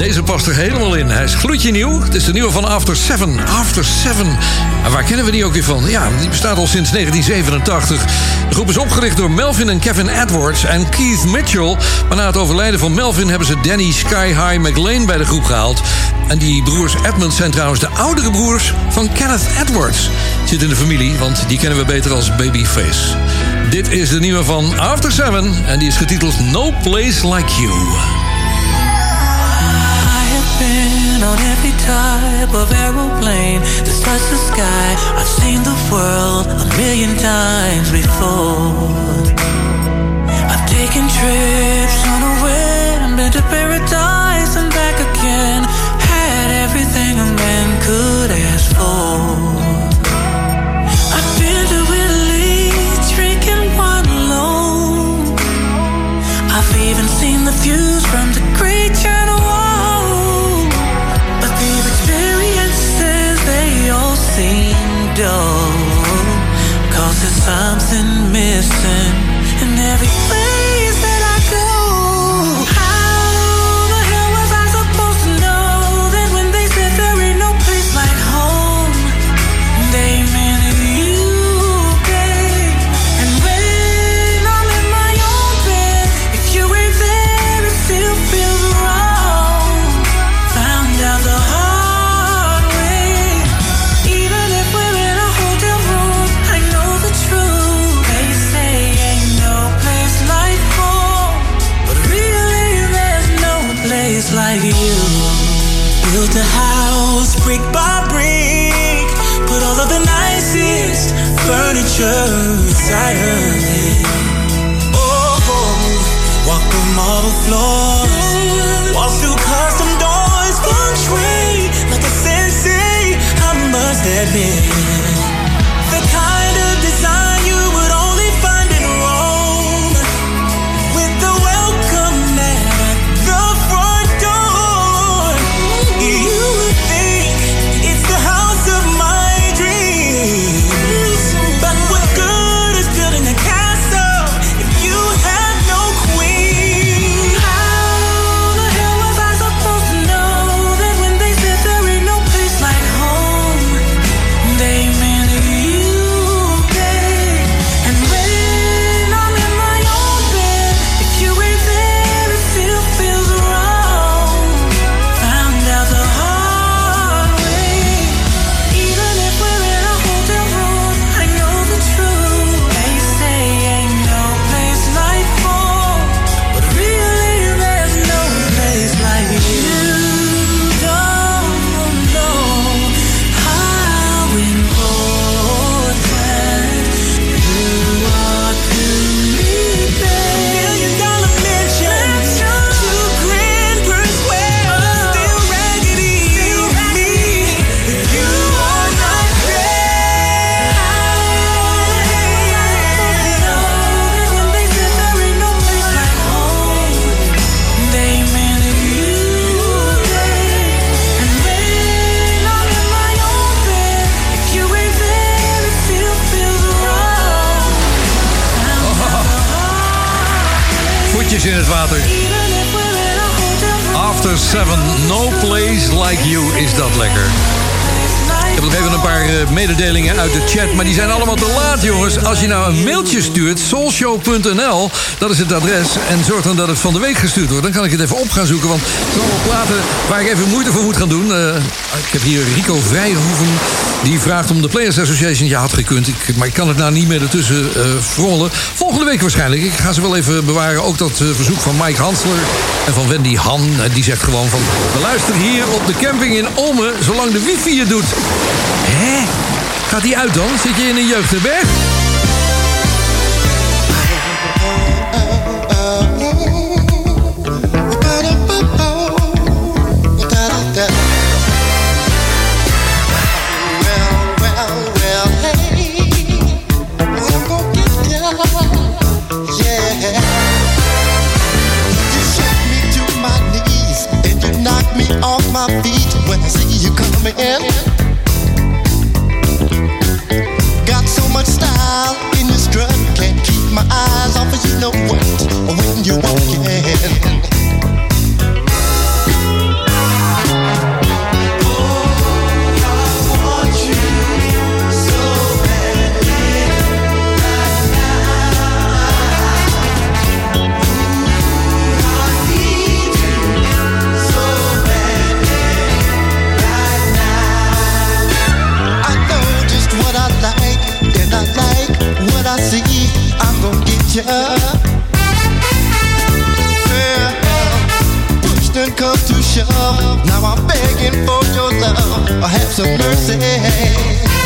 deze past er helemaal in. Hij is gloedje nieuw. Het is de nieuwe van After Seven. After Seven. En waar kennen we die ook weer van? Ja, die bestaat al sinds 1987. De groep is opgericht door Melvin en Kevin Edwards en Keith Mitchell. Maar na het overlijden van Melvin hebben ze Danny Sky High McLean bij de groep gehaald. En die broers Edmund zijn trouwens de oudere broers van Kenneth Edwards. Zit in de familie, want die kennen we beter als Babyface. Dit is de nieuwe van After Seven en die is getiteld No Place Like You. On every type of aeroplane that touched the sky. I've seen the world a million times before. I've taken trips on a whim, to paradise and back again. Had everything a man could ask for. I've been to Italy, drinking wine alone. I've even seen the views from Cause there's something missing in every Seven, no place like you is dat lekker. Ik heb nog even een paar eh, mededelingen uit de chat, maar die zijn allemaal te laat, jongens. Als je nou een mailtje stuurt, soulshow.nl, dat is het adres. En zorg dan dat het van de week gestuurd wordt. Dan kan ik het even op gaan zoeken, want het zijn platen waar ik even moeite voor moet gaan doen. Eh, ik heb hier Rico Vrijhoeven, die vraagt om de Players Association. Ja, had gekund, ik, maar ik kan het nou niet meer ertussen eh frollen. Volgende week waarschijnlijk. Ik ga ze wel even bewaren. Ook dat verzoek van Mike Hansler en van Wendy Han. Die zegt gewoon van, we luisteren hier op de camping in Olmen, zolang de wifi het doet. Hè? Gaat die uit dan? Zit je in een jeugdherberg? My feet when I see you off of you. Know what? When you walk in. yeah. yeah. Pushed and come to shove. Now I'm begging for your love. Have some mercy.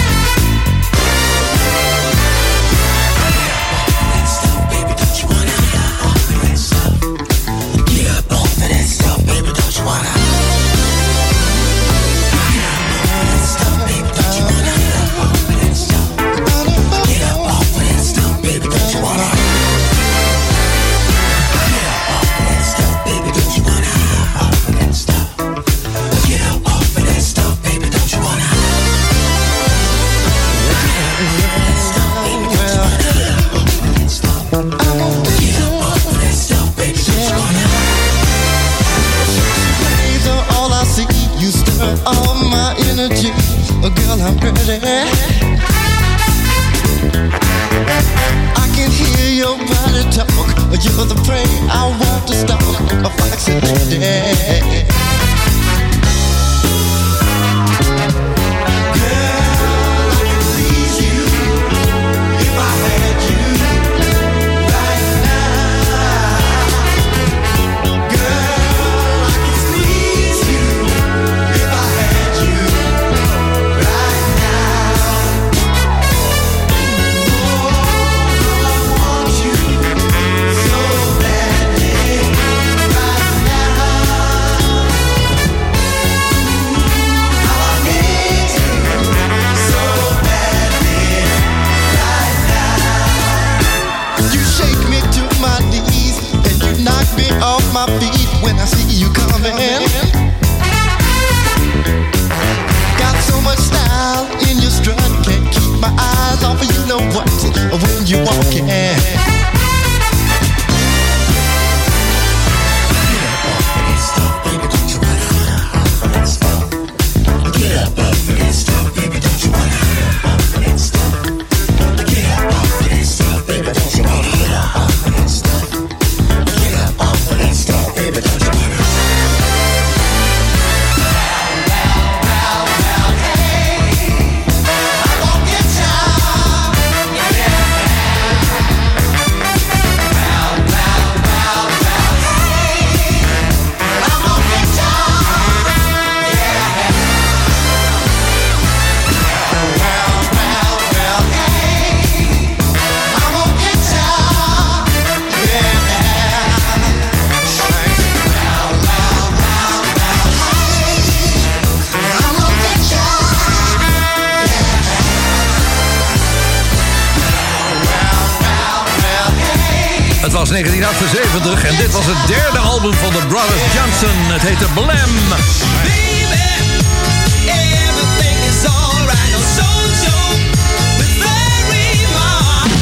Johnson. Het heette Blam.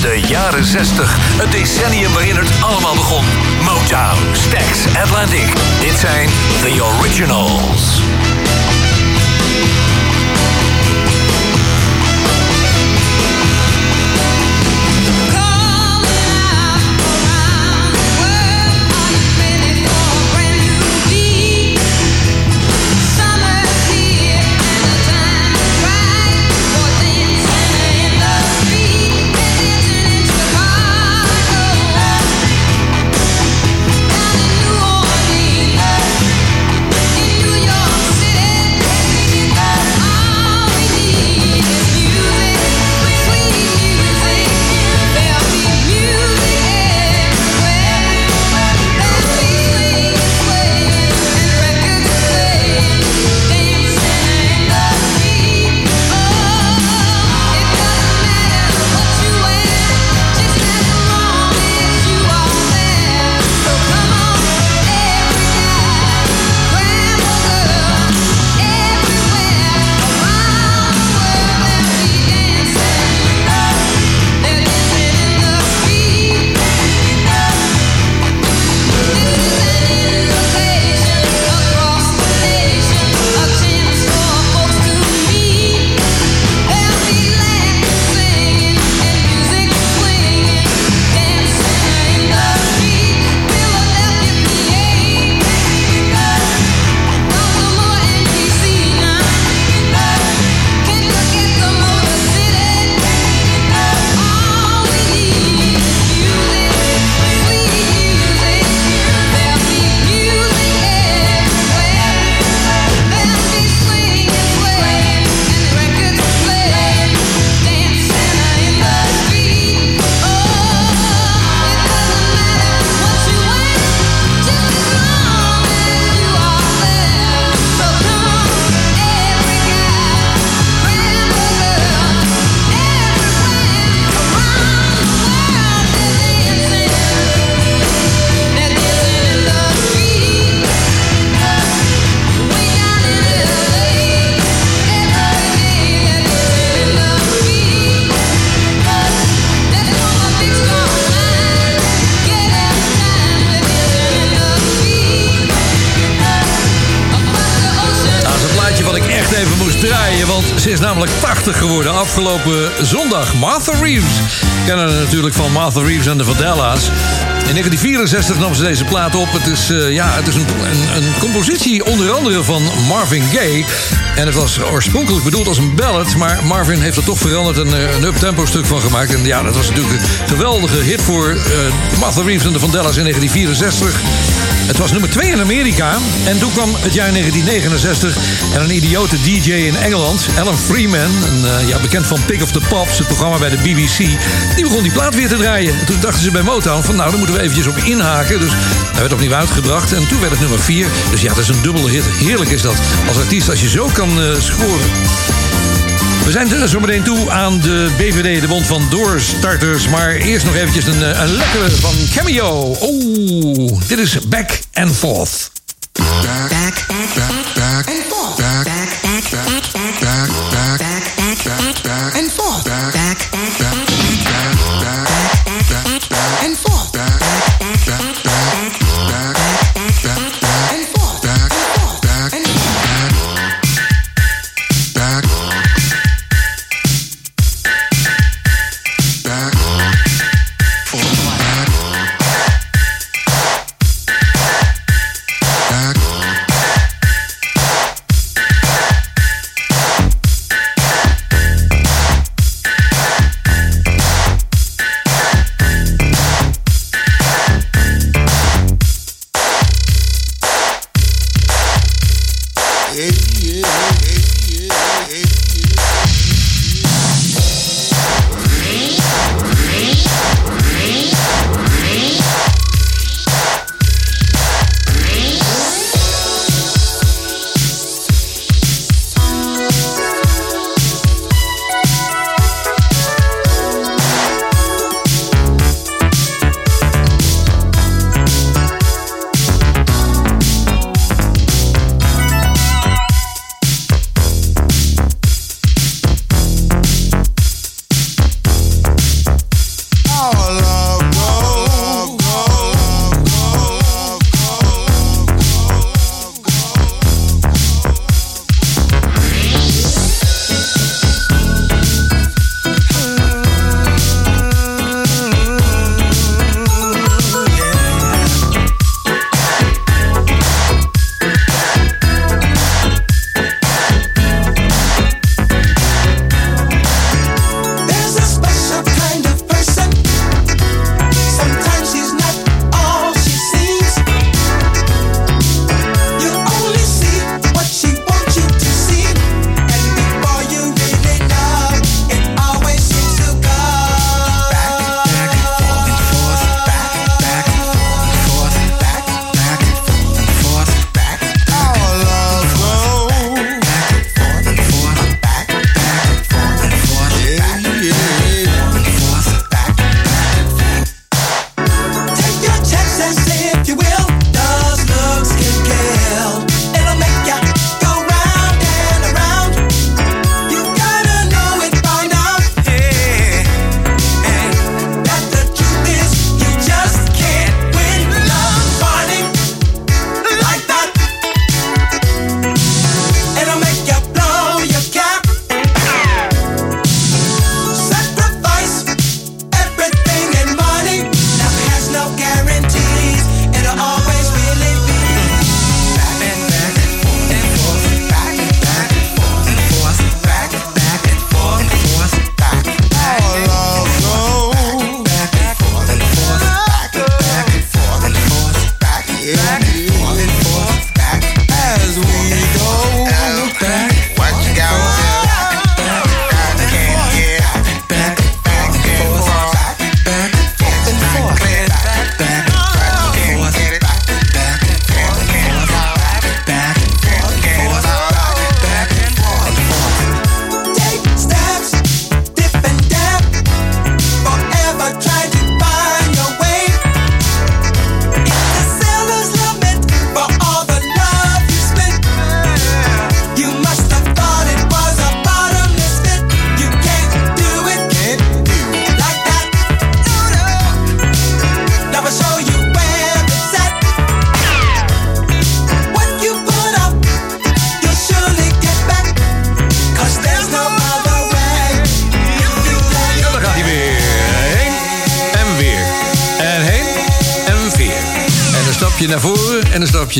De jaren 60, het decennium waarin het allemaal begon. Motown, Stax, Atlantic. Dit zijn The Originals. Afgelopen zondag. Martha Reeves. Kennen natuurlijk van Martha Reeves en de Vandellas. In 1964 nam ze deze plaat op. Het is, eh, ja, het is een, een, compositie onder andere van Marvin Gaye. En het was oorspronkelijk bedoeld als een ballad. Maar Marvin heeft er toch veranderd en eh, een up-tempo stuk van gemaakt. En ja, dat was natuurlijk een geweldige hit voor eh Martha Reeves en de Vandellas in 1964. Het was nummer 2 in Amerika. En toen kwam het jaar 1969. En een idiote DJ in Engeland, Alan Freeman, een, ja, bekend van Pick of the Pops, het programma bij de BBC, die begon die plaat weer te draaien. En toen dachten ze bij Motown van nou, daar moeten moeten we eventjes op inhaken. Dus hij werd opnieuw uitgebracht. En toen werd het nummer 4. Dus ja, dat is een dubbele hit. Heerlijk is dat. Als artiest, als je zo kan eh, scoren. We zijn er zo meteen toe aan de BVD, de Bond van Doorstarters. Maar eerst nog eventjes een, eh, een lekkere van Cameo. Oh, dit is Back and Forth. back, back, back, back and forth. Back, back, back, back, back, back, back, back and forth.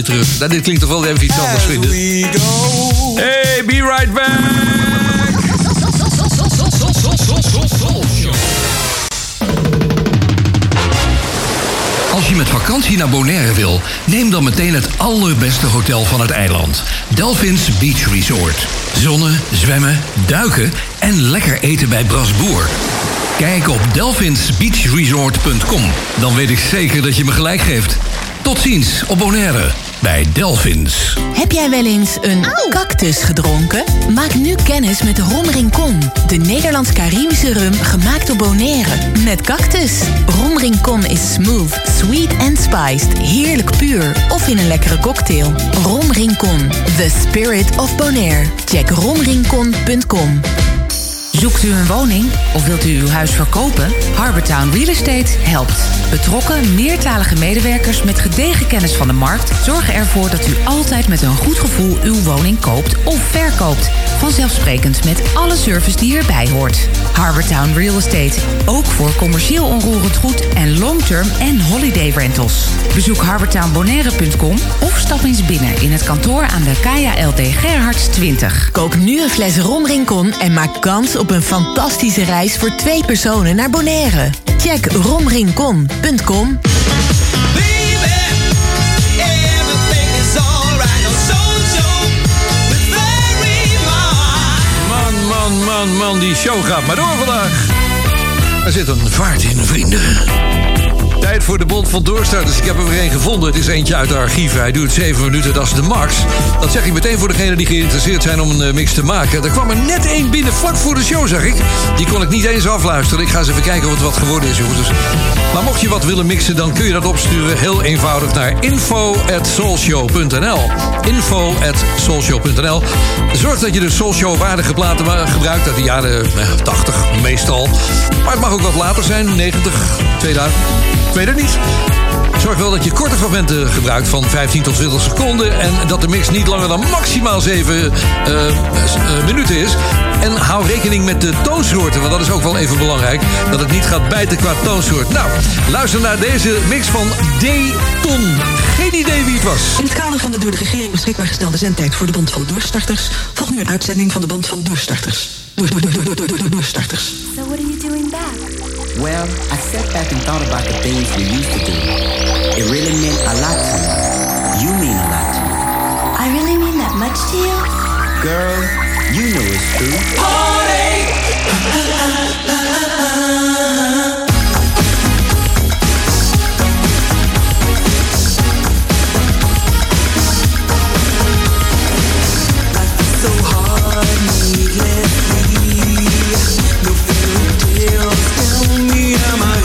Terug. Nou, dit klinkt toch wel even iets anders, vrienden. Hey, be right back! Als je met vakantie naar Bonaire wil, neem dan meteen het allerbeste hotel van het eiland. Delphins Beach Resort. Zonnen, zwemmen, duiken en lekker eten bij Brasboer. Kijk op delphinsbeachresort.com. Dan weet ik zeker dat je me gelijk geeft. Tot ziens op Bonaire bij Delphins. Heb jij wel eens een cactus gedronken? Maak nu kennis met Ron Rincon, de Nederlands-Caribische rum gemaakt op Bonaire. Met cactus. Ron Rincon is smooth, sweet and spiced, heerlijk puur of in een lekkere cocktail. Ron Rincon, the spirit of Bonaire. Check romrincon.com. Zoekt u een woning of wilt u uw huis verkopen? Harbortown Real Estate helpt. Betrokken, meertalige medewerkers met gedegen kennis van de markt zorgen ervoor dat u altijd met een goed gevoel uw woning koopt of verkoopt. Vanzelfsprekend met alle service die erbij hoort. Harbortown Real Estate, ook voor commercieel onroerend goed en long-term en holiday rentals. Bezoek harbortownbonaire.com of stap eens binnen in het kantoor aan de Kaya LD Gerhards 20. Kook nu een fles Rincon en maak kans op een fantastische reis voor twee personen naar Bonaire. Check. Man, man, man, man, die show gaat maar door vandaag. Er zit een vaart in, vrienden. Tijd voor de Bond van Doorstarters. Ik heb er weer één gevonden. Het is eentje uit de archieven. Hij duurt 7 minuten, dat is de max. Dat zeg ik meteen voor degenen die geïnteresseerd zijn om een eh, mix te maken. Er kwam er net één binnen vlak voor de show, zeg ik. Die kon ik niet eens afluisteren. Ik ga eens even kijken of het wat geworden is, jongens. Dus- Maar mocht je wat willen mixen, dan kun je dat opsturen heel eenvoudig naar info.soulshow.nl info.soulshow.nl Zorg dat je de Soulshow waardige platen gebruikt uit de jaren eh, 80 meestal. Maar het mag ook wat later zijn, 90, 2000. Ik niet. Zorg wel dat je korte fragmenten gebruikt van 15 tot 20 seconden. En dat de mix niet langer dan maximaal 7 eh, eh, minuten is. En hou rekening met de toonsoorten, want dat is ook wel even belangrijk. Dat het niet gaat bijten qua toonsoort. Nou, luister naar deze mix van D-Ton. Geen idee wie het was. In het kader van de door de regering beschikbaar gestelde zendtijd voor de Bond van Doorstarters volgt nu een uitzending van de Bond van Doorstarters. Door, door, door, door, door, door, door, doorstarters. So what are you doing back? Well, I sat back and thought about the things we used to do. It really meant a lot to me. You mean a lot to me. I really mean that much to you? Girl, you know it's true. So hard, needlessly. No fairy tales tell me my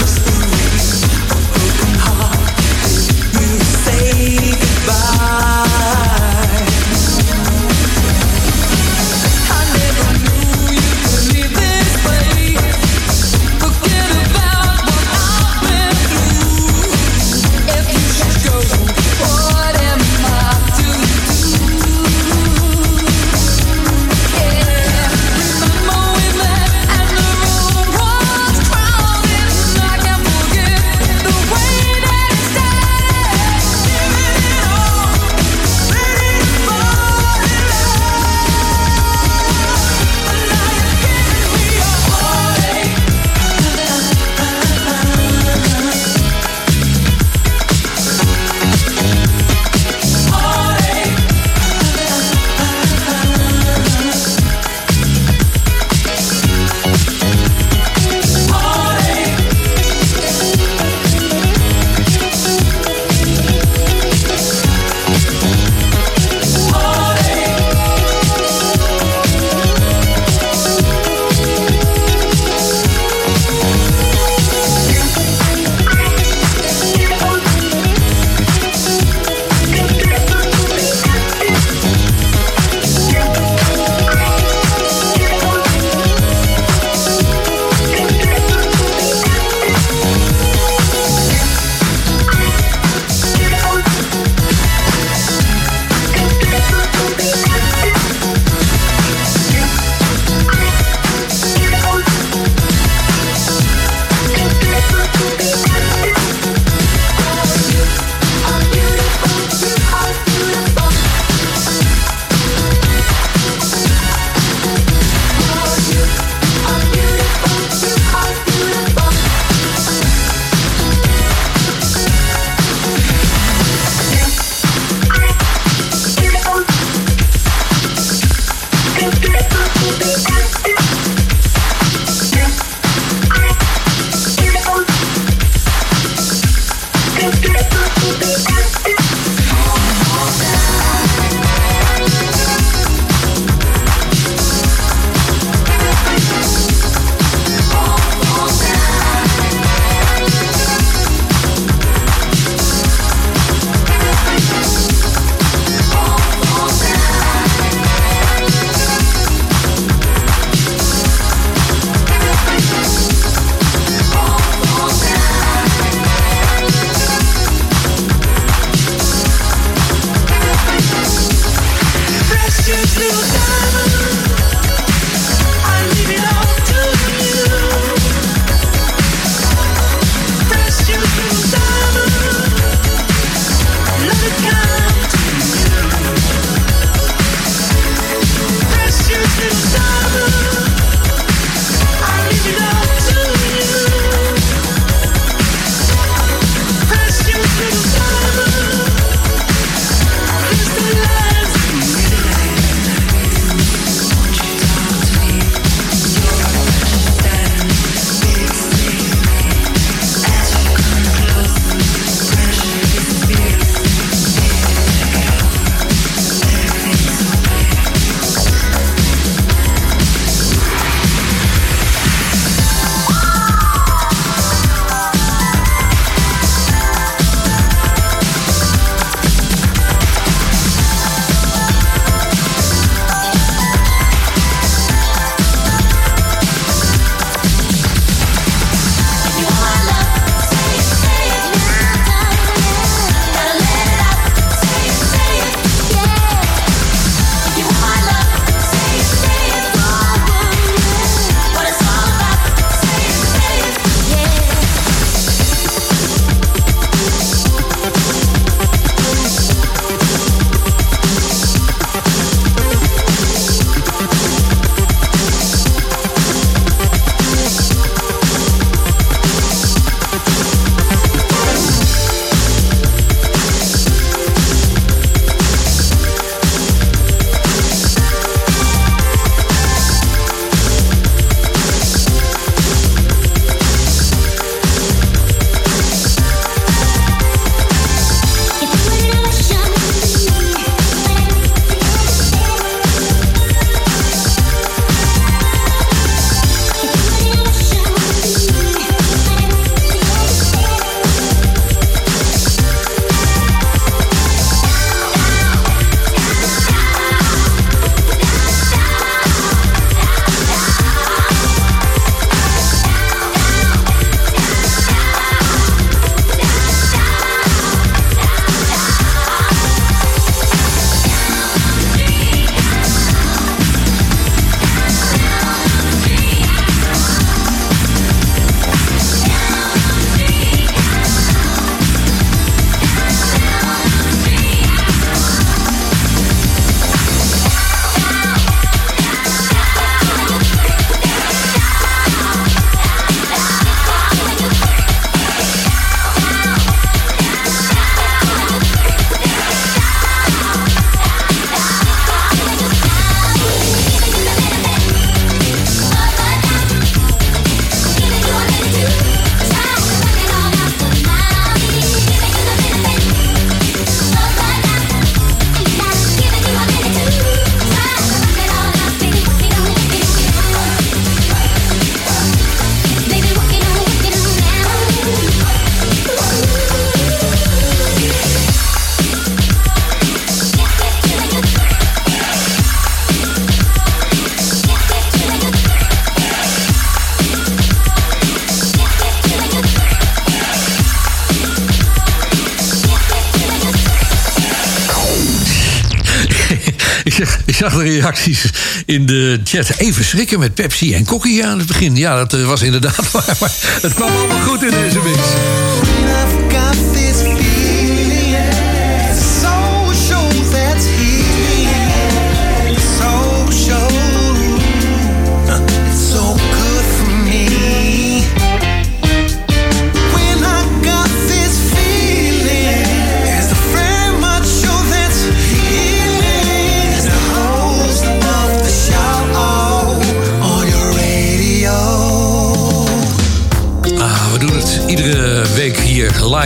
zag, de reacties in de chat. Even schrikken met Pepsi en Kokkie aan het begin. Ja, dat eh, was inderdaad waar. Maar het kwam allemaal goed in deze mix.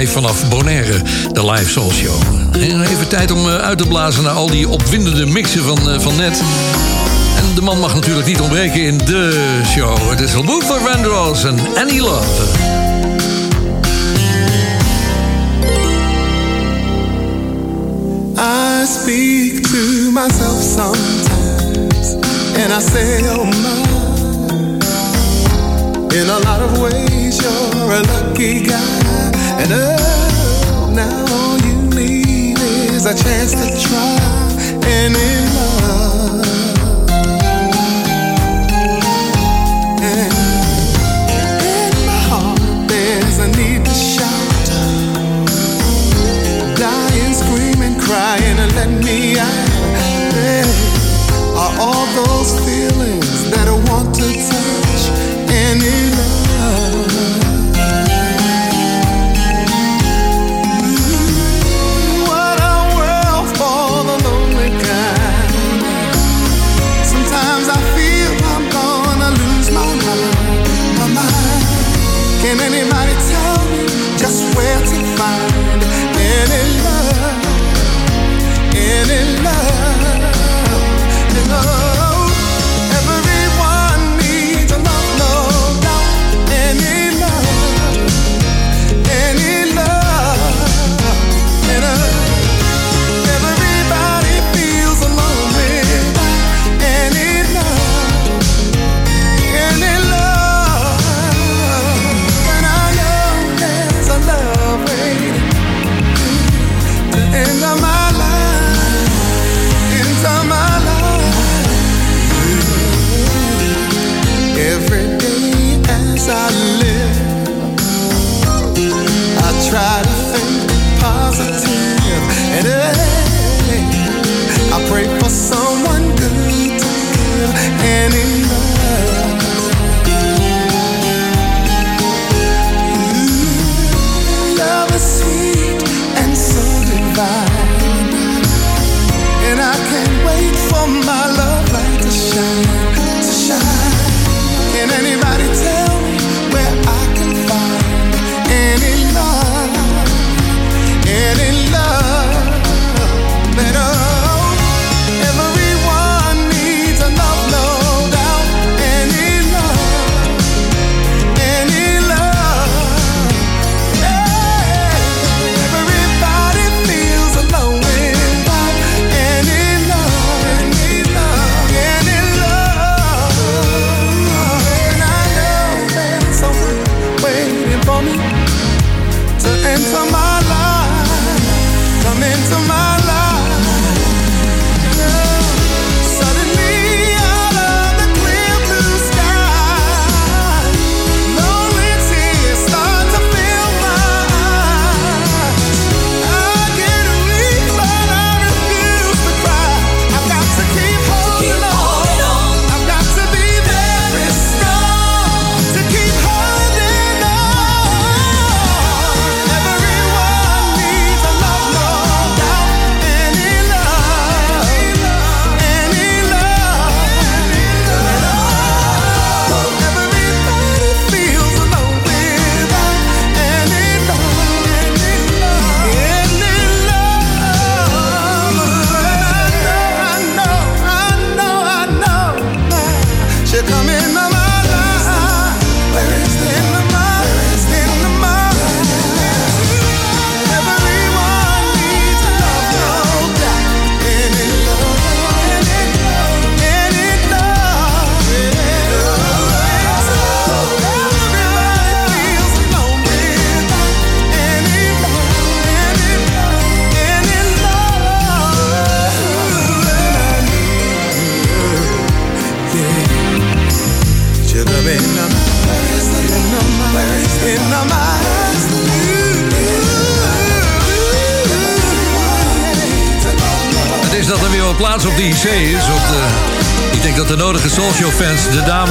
Vanaf Bonaire, de Live Soul Show. En even tijd om eh, uit te blazen naar al die opwindende mixen van, eh, van net. En de man mag natuurlijk niet ontbreken in de show. Het is Luther Vandross en Annie Love. I speak to myself sometimes, and I say, Oh my. In a lot of ways, you're a lucky guy, And all now you need is a chance to try and in love. And my heart, a need and let me out. Are all those feelings that I want to touch and in.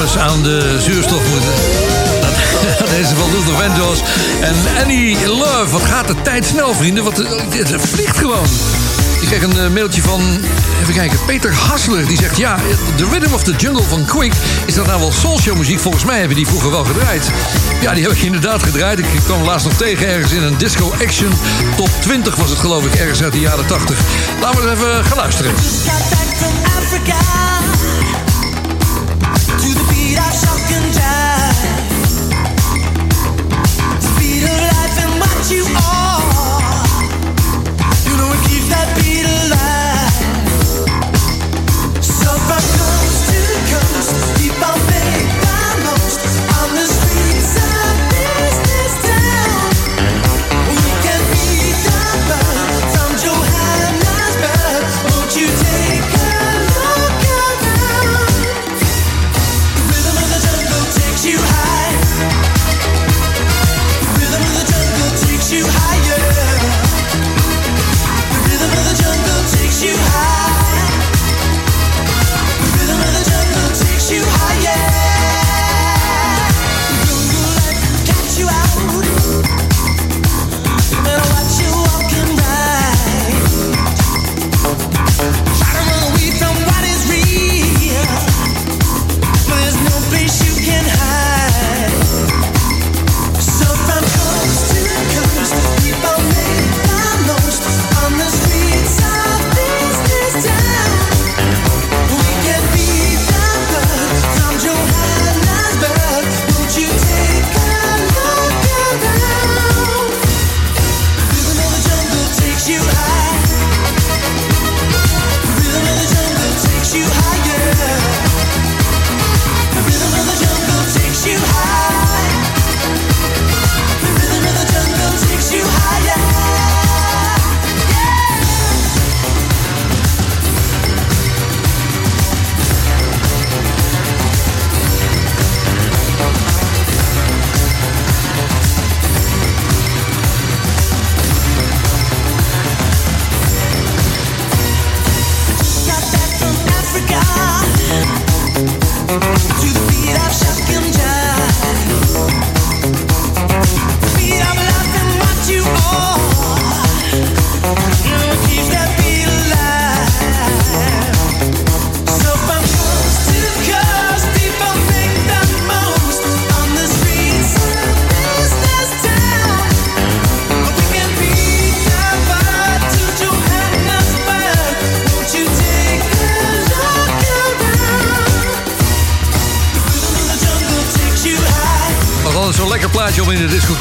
aan de zuurstof moeten. Deze is van Luther Vandross en Annie Love. Wat gaat de tijd snel, vrienden? Wat, het vliegt gewoon. Ik kreeg een eh, mailtje van, even kijken, Peter Hassler. Die zegt, ja, The Rhythm of the Jungle van Quick... is dat nou wel soulshow muziek? Volgens mij hebben die vroeger wel gedraaid. Ja, die heb ik inderdaad gedraaid. Ik kwam laatst nog tegen ergens in een Disco Action. Top 20 was het geloof ik, ergens uit de jaren 80. Laten we eens even gaan luisteren. and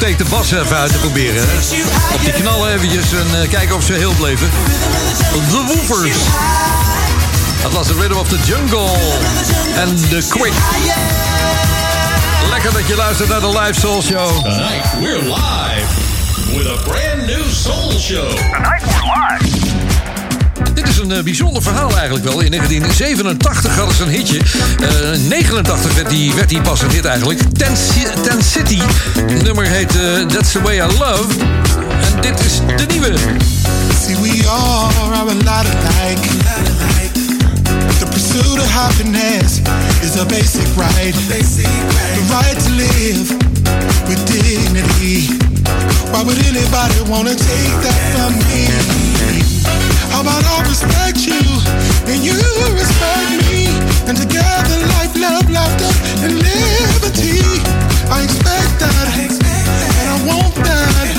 Discotheek de bas even uit te proberen. Hè? Op die knallen eventjes en eh, kijken of ze heel bleven. The Woofers. Dat was de Rhythm of the Jungle. En The Quick. Lekker dat je luistert naar de Live Soul Show. Tonight we're live with a brand new soul show. Tonight we're live. Is een eh, bijzonder verhaal eigenlijk wel. In 1987 hadden ze een hitje. Eh, In 89 werd die, werd die pas een hit eigenlijk. Ten, Ci- Ten City. Het nummer heet eh, That's the Way I Love. En dit is de nieuwe. See, we all are a lot alike. The pursuit of happiness is a basic right. The right to live with dignity. Why would anybody wanna take that from me? How about I respect you and you respect me? And together, life, love, laughter, and liberty. I expect that, and I want that.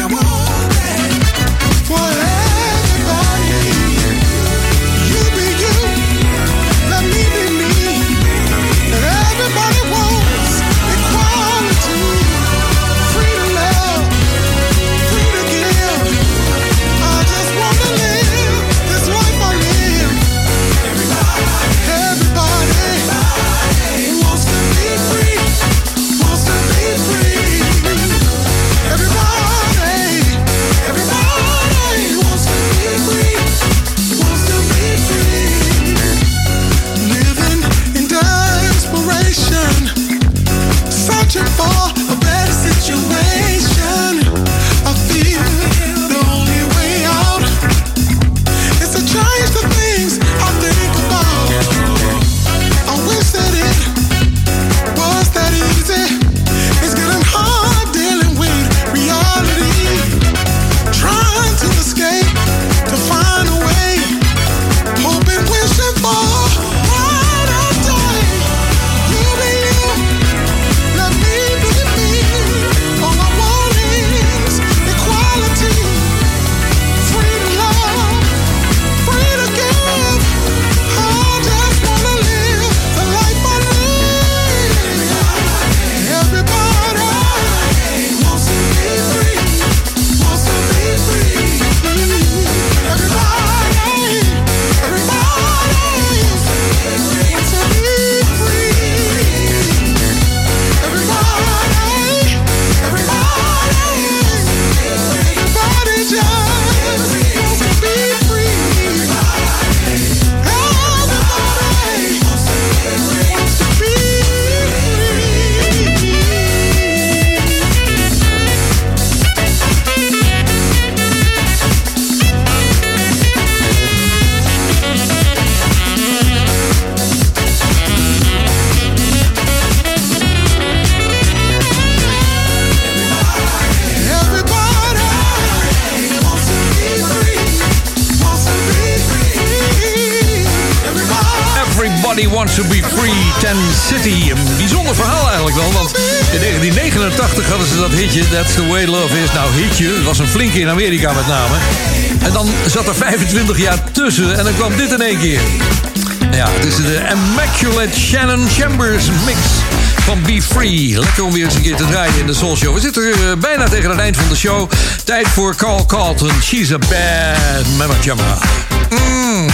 Everybody Wants to Be Free, Ten City. Een bijzonder verhaal eigenlijk wel, want in 1989 hadden ze dat hitje, That's the Way Love Is. Nou, hitje, was een flinke in Amerika met name. En dan zat er 25 jaar tussen en dan kwam dit in één keer. Ja, het is de Immaculate Shannon Chambers mix van Be Free. Lekker om weer eens een keer te draaien in de Soul Show. We zitten eh, bijna tegen het eind van de show. Tijd voor Carl Carlton. She's a bad mama jamma. Mm. Mm.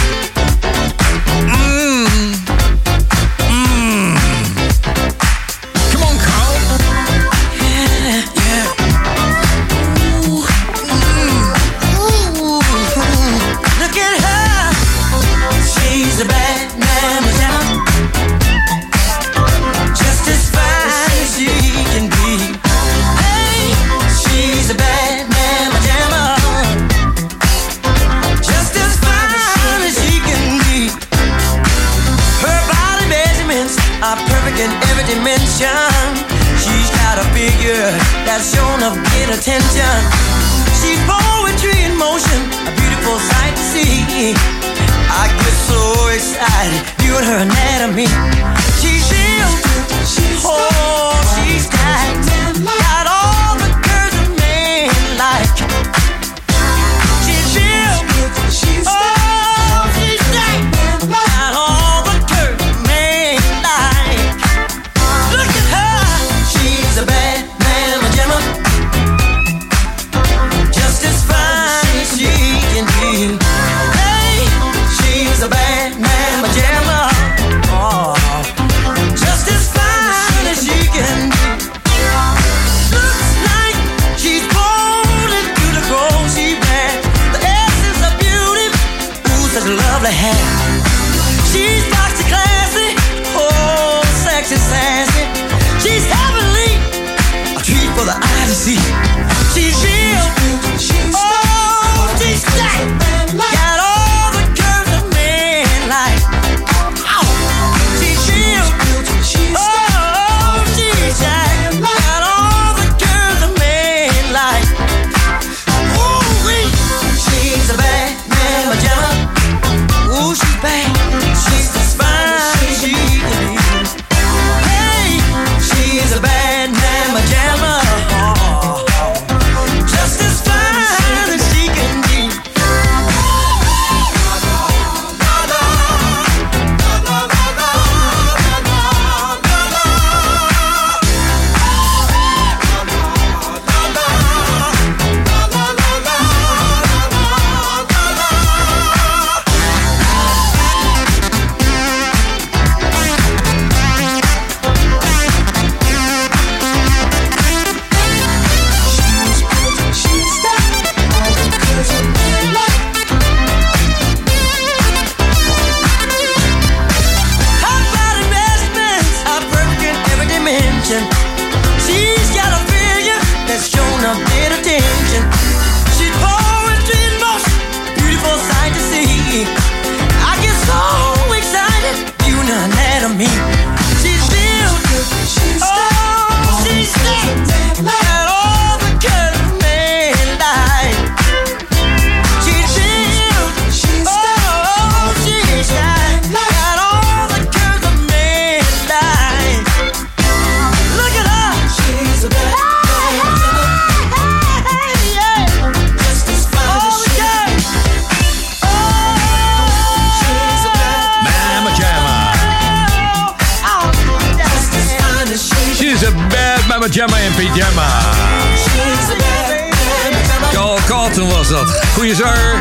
Goeie zanger.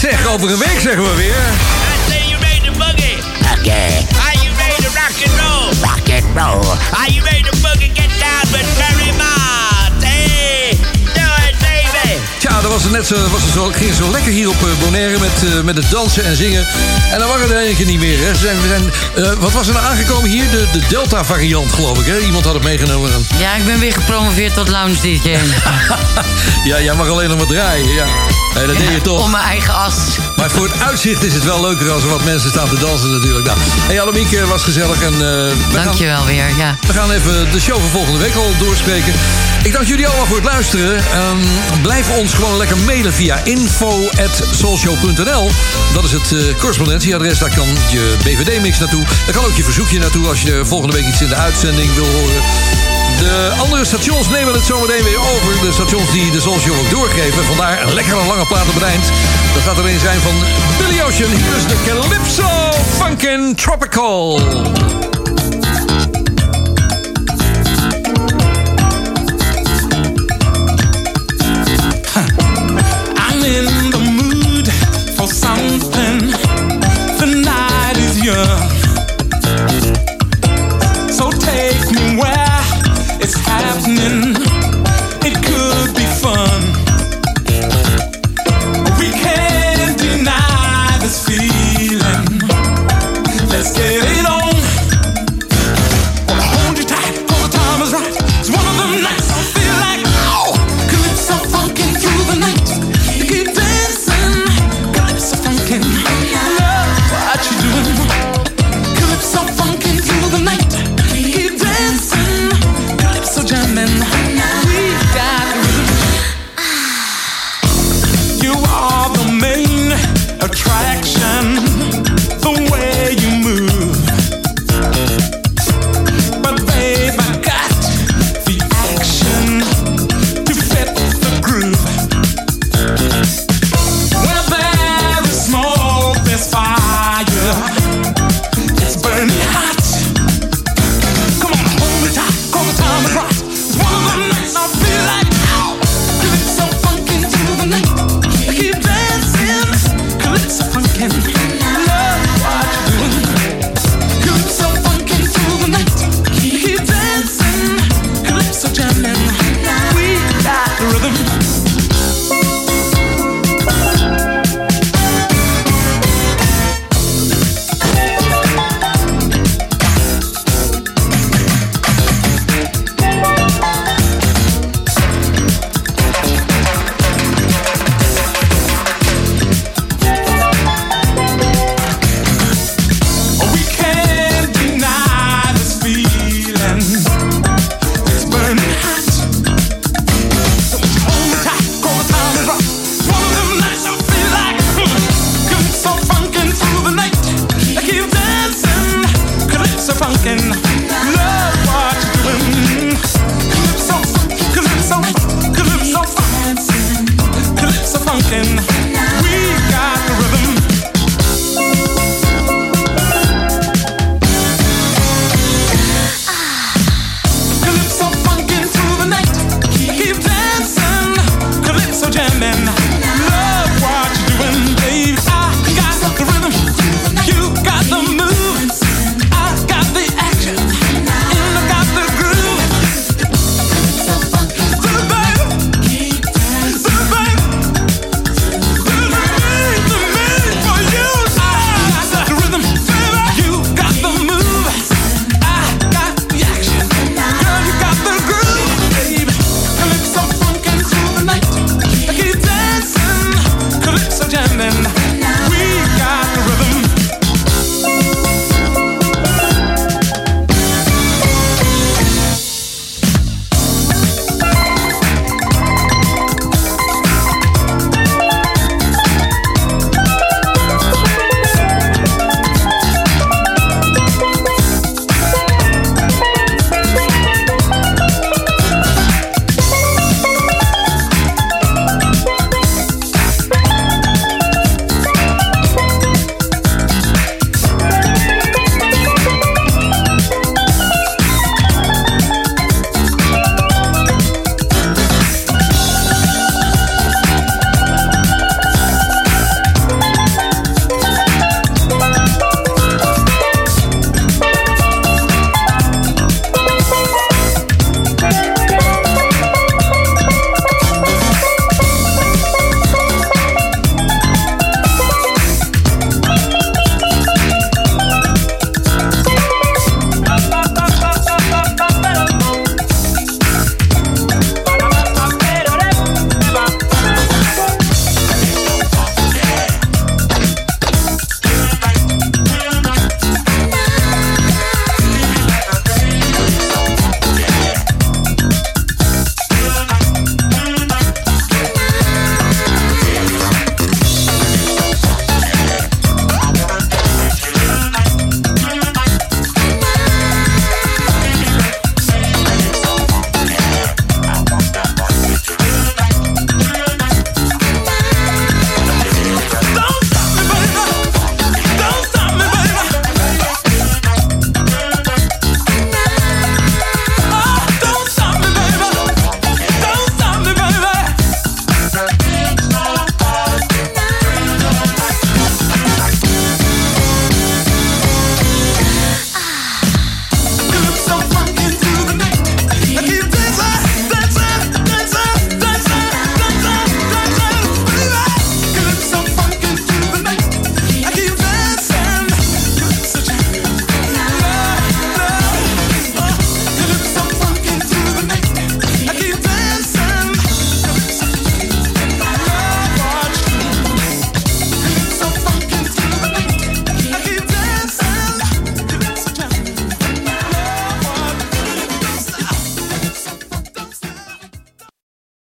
Zeg, over een week zeggen we weer. Okay. Are you ready to rock and roll? Rock and roll. Are you ready to boogie get down with Barry Mott? Hey, do it, baby. Tja, dat was het net zo, was het zo, ging zo lekker hier op eh, Bonaire met, eh, met het dansen en zingen. En dan waren er een keer niet meer. Hè. Ze zijn, we zijn, eh, wat was er nou aangekomen hier? De, de Delta-variant, geloof ik. Hè? Iemand had het meegenomen. Ja, ik ben weer gepromoveerd tot lounge DJ. ja, jij mag alleen nog maar draaien. Ja. Nee, dat deed je toch. Om mijn eigen as. Maar voor het uitzicht is het wel leuker als er wat mensen staan te dansen natuurlijk. Nou, hey Annemiek, eh, was gezellig. En, we Dankjewel gaan, weer, ja. We gaan even de show van volgende week al doorspreken. Ik dank jullie allemaal voor het luisteren. Ehm, blijf ons gewoon lekker mailen via info.soulshow.nl. Dat is het eh, correspondentieadres. Daar kan je BVD-mix naartoe. Daar kan ook je verzoekje naartoe als je volgende week iets in de uitzending wil horen. De andere stations nemen het zometeen weer over. De stations die de Show ook doorgeven. Vandaar een lekkere lange plaat op het eind. Dat gaat er een zijn van Billy Ocean. Hier is de Calypso Funkin' Tropical.